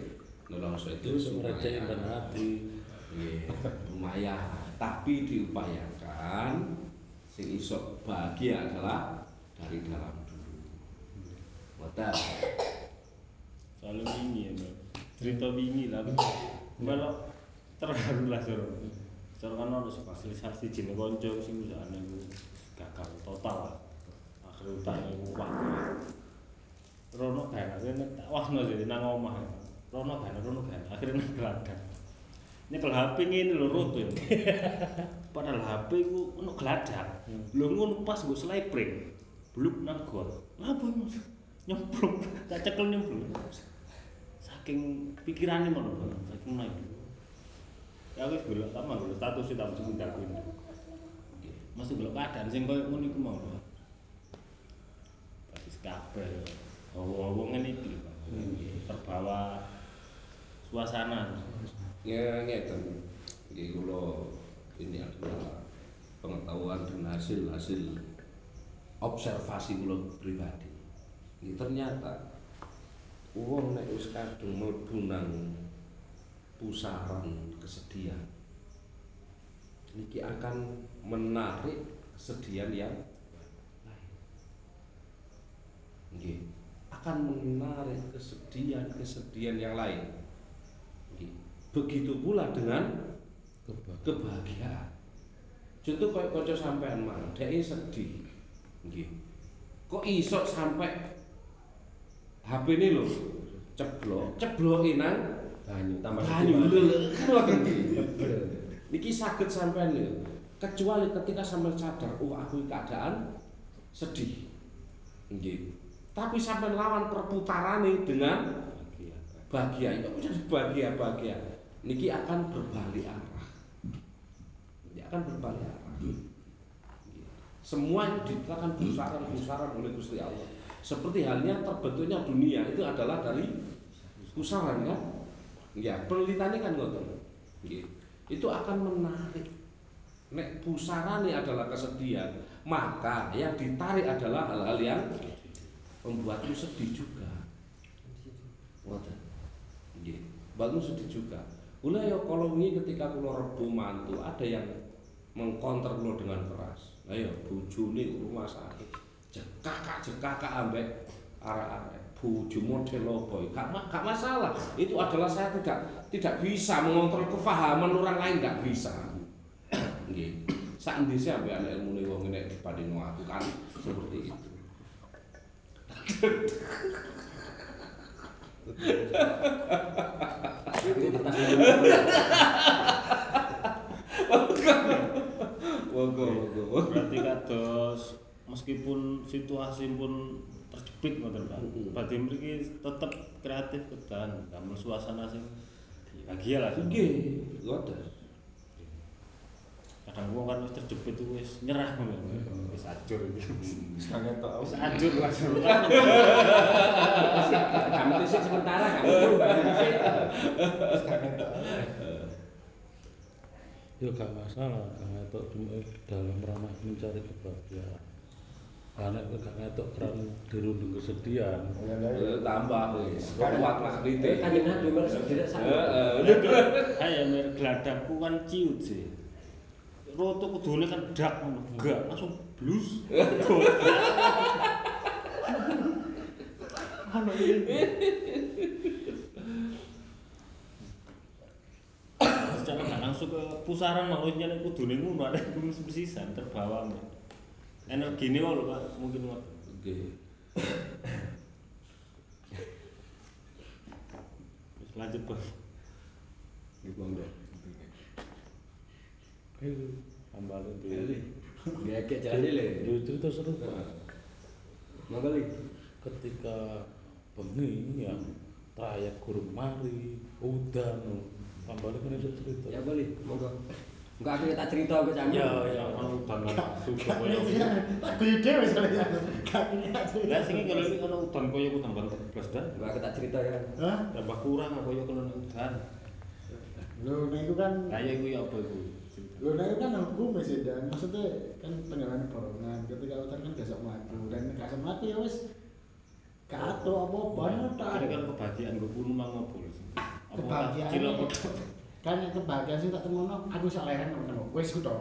nelongso itu lumayan. dan hati. Nggih, lumayan. Tapi diupayakan sing iso bahagia adalah dari dalam dulu. Ngoten. soalnya wingi ya cerita wingi lah melok terharu lah sur. Sur kan ono spesialisasi jenis konco sing usahane ku gagal total lah. Akhirnya utangnya waktu Rono ini tak wasno jadi nang omah. Rono gak enak, Rono gak enak, akhirnya nang geladang nyekel HP ini lho ya padahal HP ku ono geladak lho ngono pas gue slaypring bluk nang got apa ini mas? Nyemplung. [laughs] Tak cekel nyemplung. Saking pikirannya Bang. saking naik ya aku belok sama belok status itu tak cuma dakwin masih belok keadaan sing koyo ngono iku mau. Batis kabeh hawa-hawa ngene iki Bang. terbawa suasana. Ya ngeten. Nggih kula ini adalah pengetahuan dan hasil hasil observasi kula pribadi. Ini ternyata uang nek wis kadung mlebu pusaran kesedihan niki akan menarik kesedihan yang lain. Nggih, akan menarik kesedihan-kesedihan yang lain. Nggih. Begitu pula dengan kebahagiaan. Contoh kayak kanca sampean mang, dhek sedih. Nggih. Kok iso sampai HP ini lho ceblok, cebloke nang banyu tambah banyu lho kan. Niki saged sampean lho. Kecuali ketika sampean sadar, oh aku keadaan sedih. Nggih. Tapi sampean lawan perputarane dengan bahagia itu menjadi bahagia bahagia niki akan berbalik arah ini akan berbalik arah semua diciptakan pusaran-pusaran oleh Gusti Allah seperti halnya terbentuknya dunia itu adalah dari pusaran kan ya penelitiannya kan Nggih. itu akan menarik nek pusarane adalah kesedihan maka yang ditarik adalah hal-hal yang membuatmu sedih juga Ngoten. Nggih. Mbakmu sedih juga. Kula ya kalau wingi ketika kula rebu mantu ada yang mengkonter kula dengan keras. Lah ya bojone rumah sakit. Jekakak jekakak ambek arek-arek. Bojo model ya? Gak, gak masalah. Itu adalah saya tidak tidak bisa mengontrol kefahaman orang lain gak bisa. Nggih. Sak endi sih ambek anak ilmu wong nek dibanding aku kan seperti itu. Monggo, monggo, monggo. berarti kados meskipun situasi pun terjepit ngoten Pak. Berarti mriki tetep kreatif kedan damel suasana sing bahagia lah. Nggih, ngoten. Kadang wong kan wis terjepit wis nyerah ngono. Wis ajur iki. sangat tok Wis ajur langsung. kami tusuk sementara tuh kami tusuk Ya gak masalah, gak ngetok cuma dalam ranah mencari kebahagiaan. Karena gak ngetok keran dirundung kesedihan. Eh, tambah wis. Kuat lah Eh, kritik. kanjeng Nabi malah sederek sak. Ayo mer gladakku kan ciut sih. Roto kudune kan dak ngono. Enggak, langsung blus. [laughs] Ano [laughs] ini? Secara nggak langsung ke pusaran maksudnya nek kudune ngono ada gunung sebesisan terbawa. Energi ini wae lho Pak, mungkin. Nggih. Wis lanjut Pak. Itu kembali di Gak kayak jalan le. Cerita seru pak. Li. Ketika bengi ya trayek gurung mari, udan, kembali kan itu cerita. Ya boleh, monggo. Enggak aku tak cerita ke sampe. Ya, ya, ono udan suga koyo. Tak aku. Gak kira cerita. Lah sing kalau iki ono udan koyo udan banget blas dan Enggak aku tak cerita ya. Hah? tambah kurang koyo kalau udan. Lho, nah itu kan Lah ya iku ya apa iku? Lho, nah itu kan hukum ya sih, dan maksudnya kan tenggelam borongan ketika utar kan besok melaku dan gak sama melaku ya wis ada apa-apa no tak Ini kan kebahagiaan gue pun sih? Apa kebahagiaan. Kan yang kebahagiaan sih tak temono aku sak leren temen wis ku to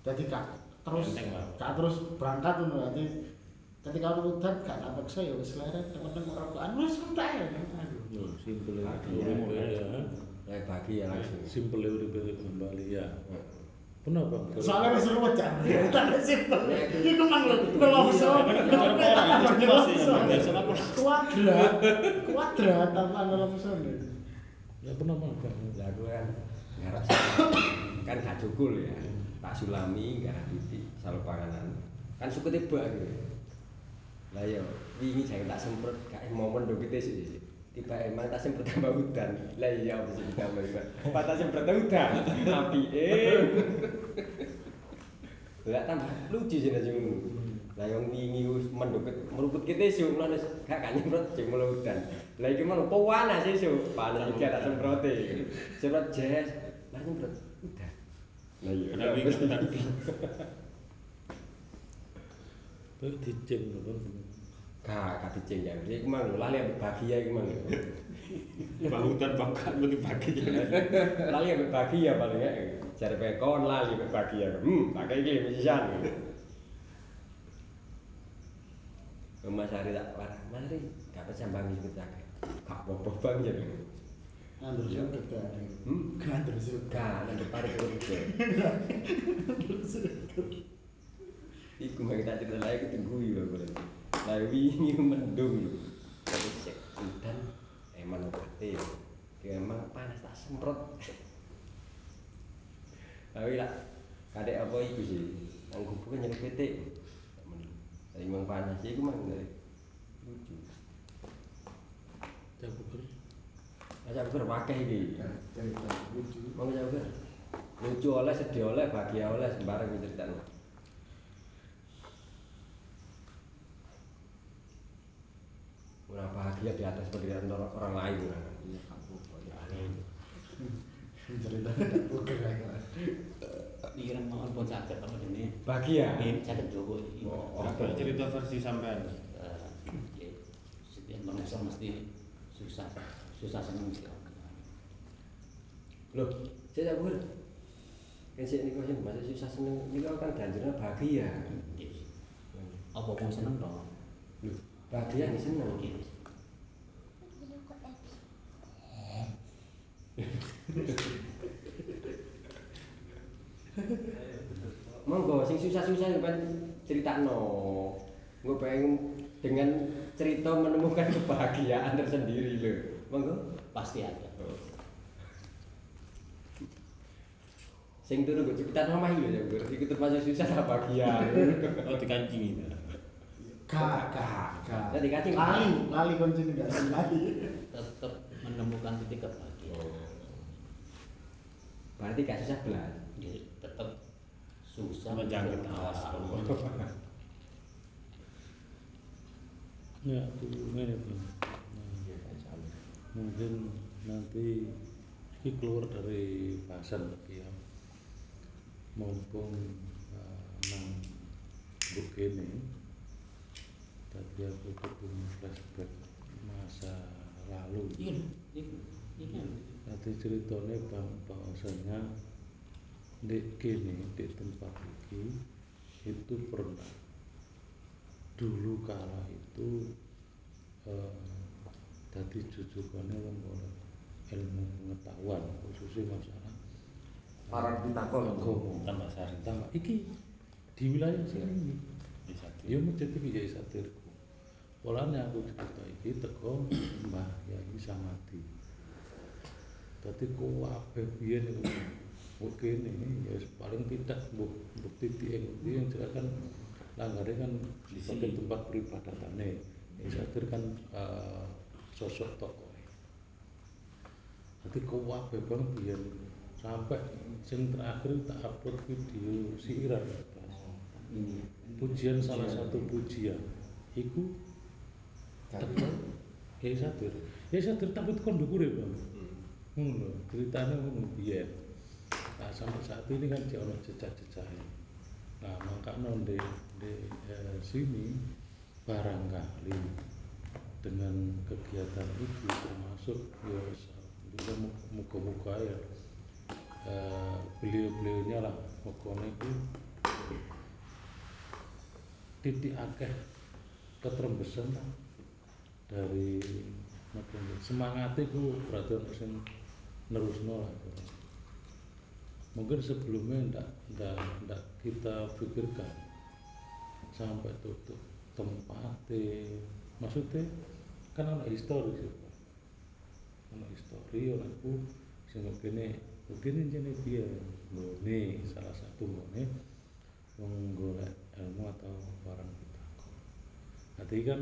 jadi gak terus gak terus berangkat ngono. Berarti ketika orang udan gak tak paksa ya wis leren temen-temen rokokan. Wis udah ya. Aduh simple Bahagia. uripe ya. Kayak bagi ya langsung. Simple uripe kembali ya. Kenapa? soalnya wis ruwet ya [laughs] tak simpel. Iku mang lho Iya, nelongso sih, biasa apa? kuadrat. Kuadrat apa nelongso Ya kenapa? Lah gue kan garap kan gak cukul ya. Pak Sulami garap titik selalu panganan. Kan suku tiba gitu. Lah yo wingi jangan tak semprot gak momen do kita sih. Tiba emang tak semprot tambah hutan. Lah iya bisa ditambah hutan. Pas tak semprot hutan. Api eh. Lah tambah lucu sih nasi ngono. Lah yang wingi wis mendukut meruput kita sih mulane gak kan nyemprot mulai hutan. Lah iki mau panas sih panas iki tak semprote. Semprot jes. Lah nyemprot udah. Lah iya. Iku hutan? Itu diceng kan. Gak gak diceng ya. Iki mang lho, lali ambek bahagia iki mang. [laughs] Bang hutan bakal lu dibagi. Lali ambek bahagia paling ya. Jare pekon lali ambek bahagia. Hmm, pakai iki misisan. Mas Ari tak warah, Mas Ari, gak pecah bangi kita Gak apa-apa bang jadi Andrew Iya. Sugar kan Hmm? Andrew Sugar Gak, nanti pari ke juga Iku mah kita cerita lagi ketunggu ya boleh wingi mendung lho Tapi cek hutan Emang obatnya ya Emang panas tak semprot. Tapi lah Kadek apa itu sih? Yang hubungan nyari Tapi emang panas ya Iku mah enggak. Lucu Cabuker. Masa aku berpakai ini cerita lucu Mau jauh kan? Lucu oleh, sedih oleh, bahagia oleh, sembarang cerita Orang bahagia di atas penderitaan orang, orang lain orang. iya kamu ya aneh cerita tidak bukan Iki kan mau pun saged apa dene. Bahagia. Ini saged jowo iki. Oh, cerita versi sampean? Eh, ya, Setiap manusia mesti susah, susah seneng sih. Loh, saya tak boleh. Kan sih ini kau masih susah seneng. Ini kau kan ganjurnya bahagia. Apa pun seneng dong. Loh, bahagia nih seneng. Yes. Monggo, sing susah-susah kan cerita no. Gue pengen dengan cerita menemukan kebahagiaan tersendiri loh. Monggo. Pasti ada. Sing turu gue cepetan omah lho ya, gue iku termasuk susah apa bahagia. [laughs] Oh dikancingi. kak kak kak Jadi kacing. lali lali kunci enggak sih lali Tetap menemukan titik kebahagiaan. Berarti gak susah belas. Jadi tetap susah Menjangkit untuk- Ya, ngene Bang. Nah, mungkin nanti ini keluar dari bahasan ya. Mumpung uh, nang buk ini tadi aku ketemu flashback masa lalu. Iya, ini nanti ceritanya bang bahwasanya di kini di tempat ini itu pernah dulu kala itu eh, tadi jujukannya wong ora ilmu pengetahuan khususnya masalah Parang pitakon. agama Tambah sari. tambah iki di wilayah sini Bisa. ya masjid iki ya satirku polanya aku cerita iki teko Mbah Yai Samadi dadi kuwabe biyen iku mbok kene ya paling tidak titik yang yang jelas kan langgare kan Di sebagai tempat peribadatane ya satir kan eh, sosok tokoh Jadi kuwabe banget biyen sampai sing terakhir tak upload video siiran ini. Pujian salah satu pujian. Iku teko. Ya satir. Ya satir tapi kon ndukure bang. Ngono ceritanya ngono biyen nah sampai saat ini kan dia ono jejak-jejaknya nah makanya di, di sini barangkali dengan kegiatan itu termasuk ya bisa muka-muka ya. Eh, beliau-beliaunya lah pokoknya itu titik akeh ketrembesan lah dari semangat itu berarti harus nerus lah. Mungkin sebelumnya ndak kita pikirkan sampai tutup tempat maksudnya kan ada histori sih ada histori orang itu sehingga mungkin jadi dia nih salah satu nih menggolek ilmu atau barang kita nanti kan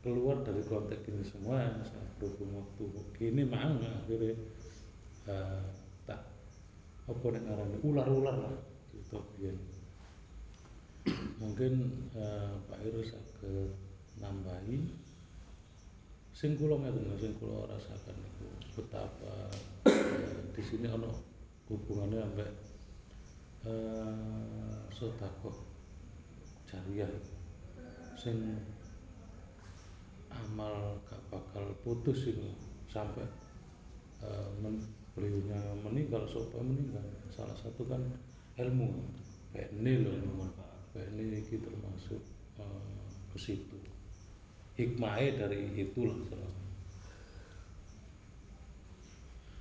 keluar dari konteks ini semua saat berhubung waktu kini mang akhirnya uh, tak apa yang ular-ular lah gitu ya mungkin uh, Pak Heru sakit nambahi. Sing kula ngeten sing kula rasakan itu betapa uh, di sini ono hubungannya sampai uh, sodakoh jariah. Sing amal gak bakal putus ini sampai uh, men, meninggal supaya meninggal. Salah satu kan ilmu ini loh ini kita termasuk uh, ke situ. Hikmahnya dari itulah selama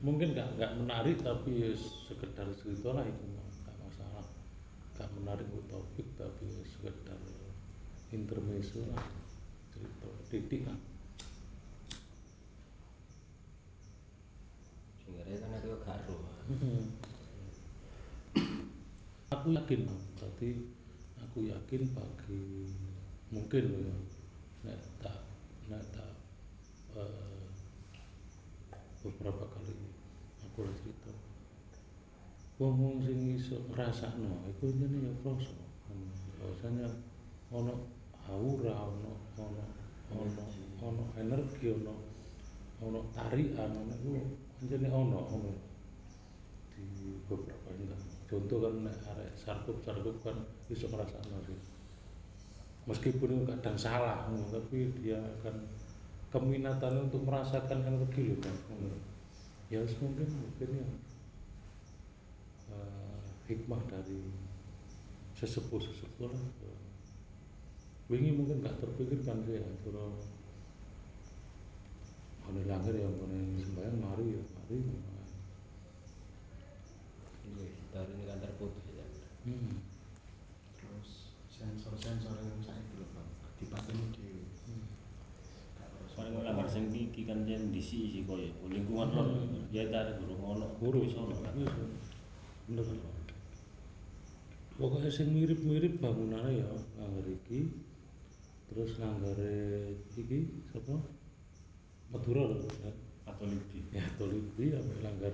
mungkin nggak nggak menarik tapi ya sekedar cerita lah itu nggak masalah. Nggak menarik untuk topik tapi ya sekedar intermezzo lah cerita titik lah. Sehingga kan aku karo hmm. aku yakin berarti aku yakin bagi mungkin loh ya nek tak nek tak uh, beberapa kali aku lah cerita. Wong wong sing iso ngrasakno iku jenenge ya krasa bahwasanya ono aura ono ono ono ono energi ono ono tarian ono iku jenenge ono ono. Di beberapa enggak contoh kan arek sarkup sarkup kan iso ngrasakno sih. Meskipun kadang salah tapi dia akan keminatan untuk merasakan energi loh kan ya mungkin mungkin ya. Uh, hikmah dari sesepuh sesepuh lah. Wingi mungkin nggak terpikirkan sih ya kalau kalau langgar ya kalau sembahyang mari ya mari tahun ini kan terputus ya. Hmm. terus sensor-sensor yang saya loh dipasang di paling ora sing iki kan yen disi sih koyo lingkungan lor ya tarik guru ngono. Guru iso ono bener pokoknya sing mirip-mirip bangunannya ya. Langgar iki. Terus langgare iki sapa Madura lho atau lebih ya atau sampai langgar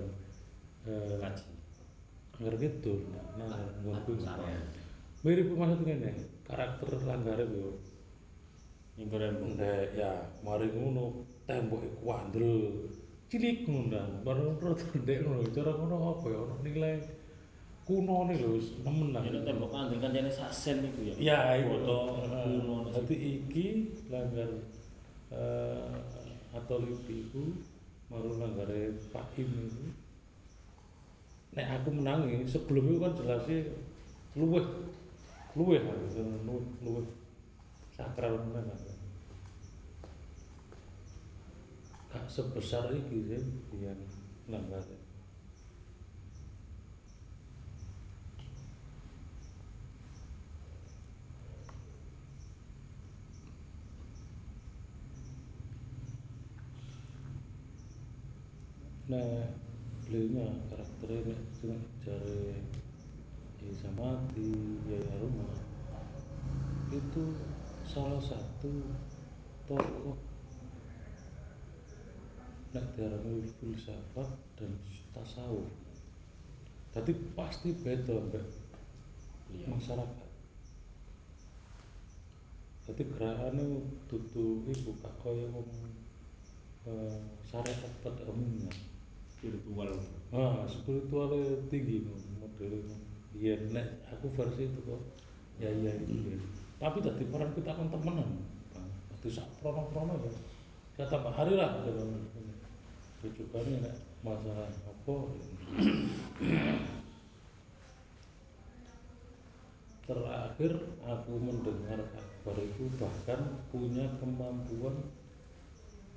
eh, kaji langgar gitu nah langgar mirip maksudnya nih karakter langgare yo rembang ndek ya mari ngono tembok kuandel cilik ngono baru terus ndek ngono cara ngono apa ya? Ono nilai kuno nih lho nemen lah. Nek tembok andel kan jane sak sen iku ya? Ya itu. Foto kuno dadi iki langgar uh, atau lipi iku maru langgare Pak Im itu nek aku menangi sebelum itu kan jelasnya luweh. Luweh luweh luweh. Sakral mana gak sebesar iki sih yang langgar nah beliaunya karakternya cuma cari ya sama di ya rumah. Itu salah satu tokoh. Nek diarani filsafat dan tasawuf. Tapi pasti beda mbak masyarakat. Jadi gerakannya tutu ibu kak kaya wong uh, syariat pada umumnya spiritual. Ah spiritualnya tinggi modelnya iya nek aku versi itu kok ya iya itu ya tapi tadi peran kita kan temenan. Tadi sak prono prono ya. Saya tambah hari lah rujukannya nek masalah apa terakhir aku mendengar kabar itu bahkan punya kemampuan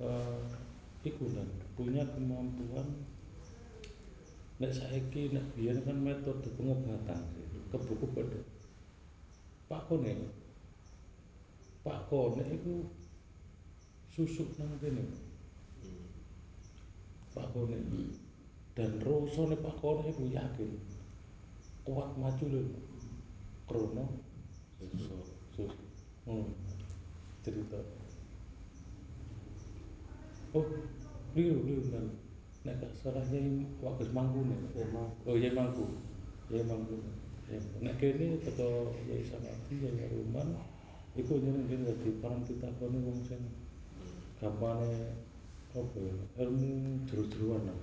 uh, iku dan punya kemampuan nek saiki nek biyen kan metode pengobatan kebuku pada Pak Kone Pak Kone itu susuk nang kene Pak Kone. Dan rasane Pak Kone itu yakin kuat maju lho. Krono. Susuk. Susuk. Hmm. cerita. Oh liru liru kan nek gak salah yai wakil mangku nih. Oh yai mangku. Yai mangku. Ya nek kene teko yai samati yai ruman iku jeneng kene dadi parang kita kono wong sing gampane apa ya ilmu jeru-jeruan lah.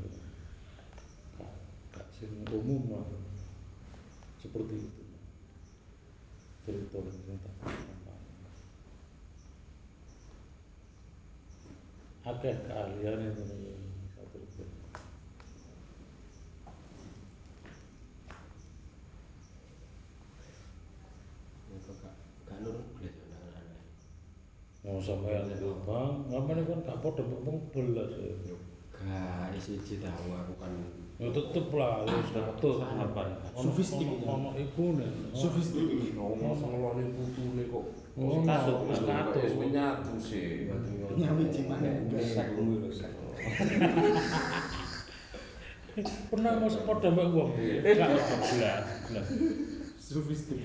Gak, gak sing umum lah. Seperti itu. Cerita sing tak akeh keahlian itu itu gak gak nur belajar anak-anak mau sampai yang itu bang? Ngapain kan gak podo bang belas ya gak isi cita aku kan. Ya tetep lah ya satu Sufistik ya. ono ibu nih. Sufistik. ngomong ngeloni putune kok. Oh, Katuk, wis wis sih lho sek pernah mau sepodo mbak uang gak belas belas Sufistik.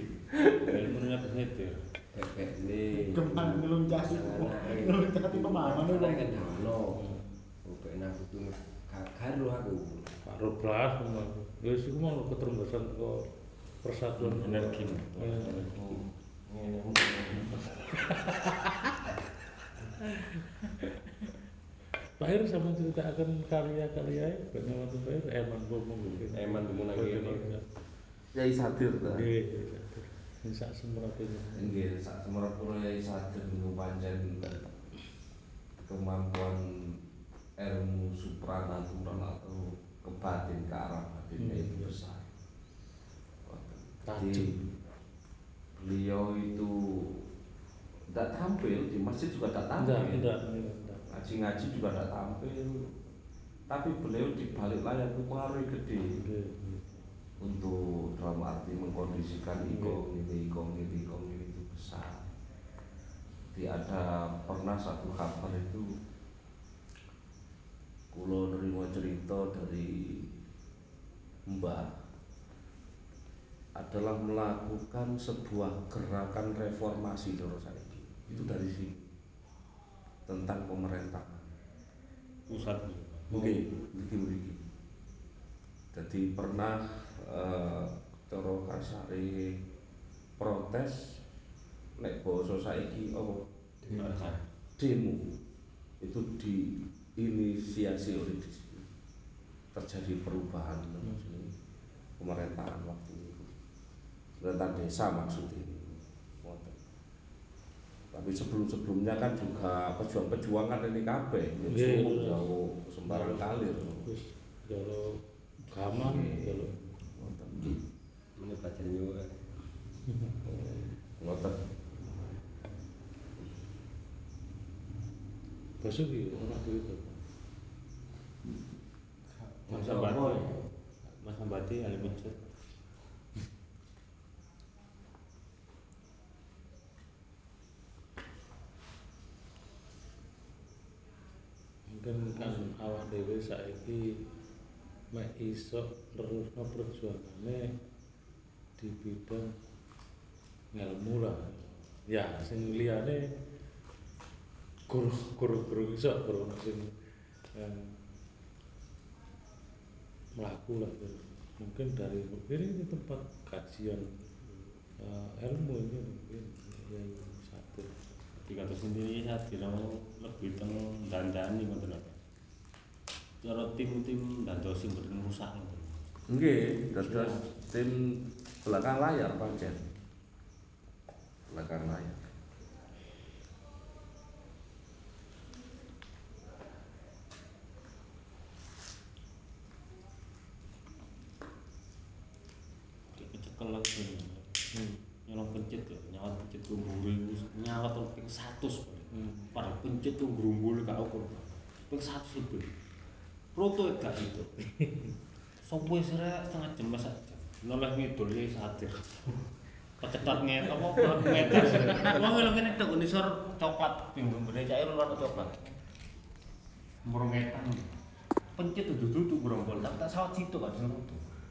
ilmu ini beda bebek nih Ke mana ngeluncati ngeluncati pemahaman itu wong. kan dano bebek nang butuh karo aku. Karo blas ya wis iku mau keterembasan kok persatuan. Energi. Ngene Pak Ir sama ceritakan karya-karya bagaimana tuh Pak Ir Eman gitu Eman. Ngomong lagi. Yai Sadir ta. Nggih, sing sak semrat ini. Nggih, sak semerapura Yai Sadir niku pancen kemampuan ilmu supranatural atau kebatin ke arah batinnya itu besar. Jadi beliau itu tidak tampil di masjid juga tidak tampil. Enggak, enggak, enggak. Ngaji-ngaji juga tidak tampil. Tapi beliau di balik layar itu pengaruh gede Nggih, untuk dalam arti mengkondisikan iko ini, ini, iko ini itu besar. Jadi ada pernah satu kabar itu kulo nerima cerita dari Mbah. Adalah melakukan sebuah gerakan reformasi menurut saya. Itu dari sini. Tentang pemerintahan. Pusat Oke, mriki-mriki. Jadi pernah cara kasare protes nek basa saiki apa? Demo. Itu diinisiasi oleh di sini. terjadi perubahan dalam sini pemerintahan waktu itu. Pemerintahan desa maksudnya. Tapi sebelum-sebelumnya kan juga pejuang-pejuang kan ini kabeh Nggih, jauh jauh sembarang kalir. Jalo gaman Ngoten. ini belajar nyuwun Ngoten. Basuki ora cerita. Mas Ambati Mas Ambati ahli masjid Mungkin kan awak dhewe saiki mek iso nerusno perjuangane di bidang ngelmu lah. Ya, sing liyane guru guru guru iso guru sing eh, melaku lah mungkin dari ini, ini tempat kajian eh, ilmu ini mungkin ya satu kata sendiri saya kira lebih teng dandani ngoten. Cara tim-tim dadosi mboten rusak ngoten. Nggih, dados tim belakang layar pancen. Belakang layar. Cek kecekel lagi. Hmm. Nyolong pencet ya, nyawat pencet ku mburi ku nyawat tol ping 100 paling. Hmm. Padahal pencet ku grumbul gak ukur. Ping 100 lebih. Roto gak itu. Sopo sirek setengah jam masa jam. Noleh ngidul ya satir. Kecetat nget apa blok ngetes. Wong lho kene tok nisor coklat ping mburi cair warna coklat. Murung ngetan. Pencet dudu-dudu grombol, tapi tak sawat situ kan.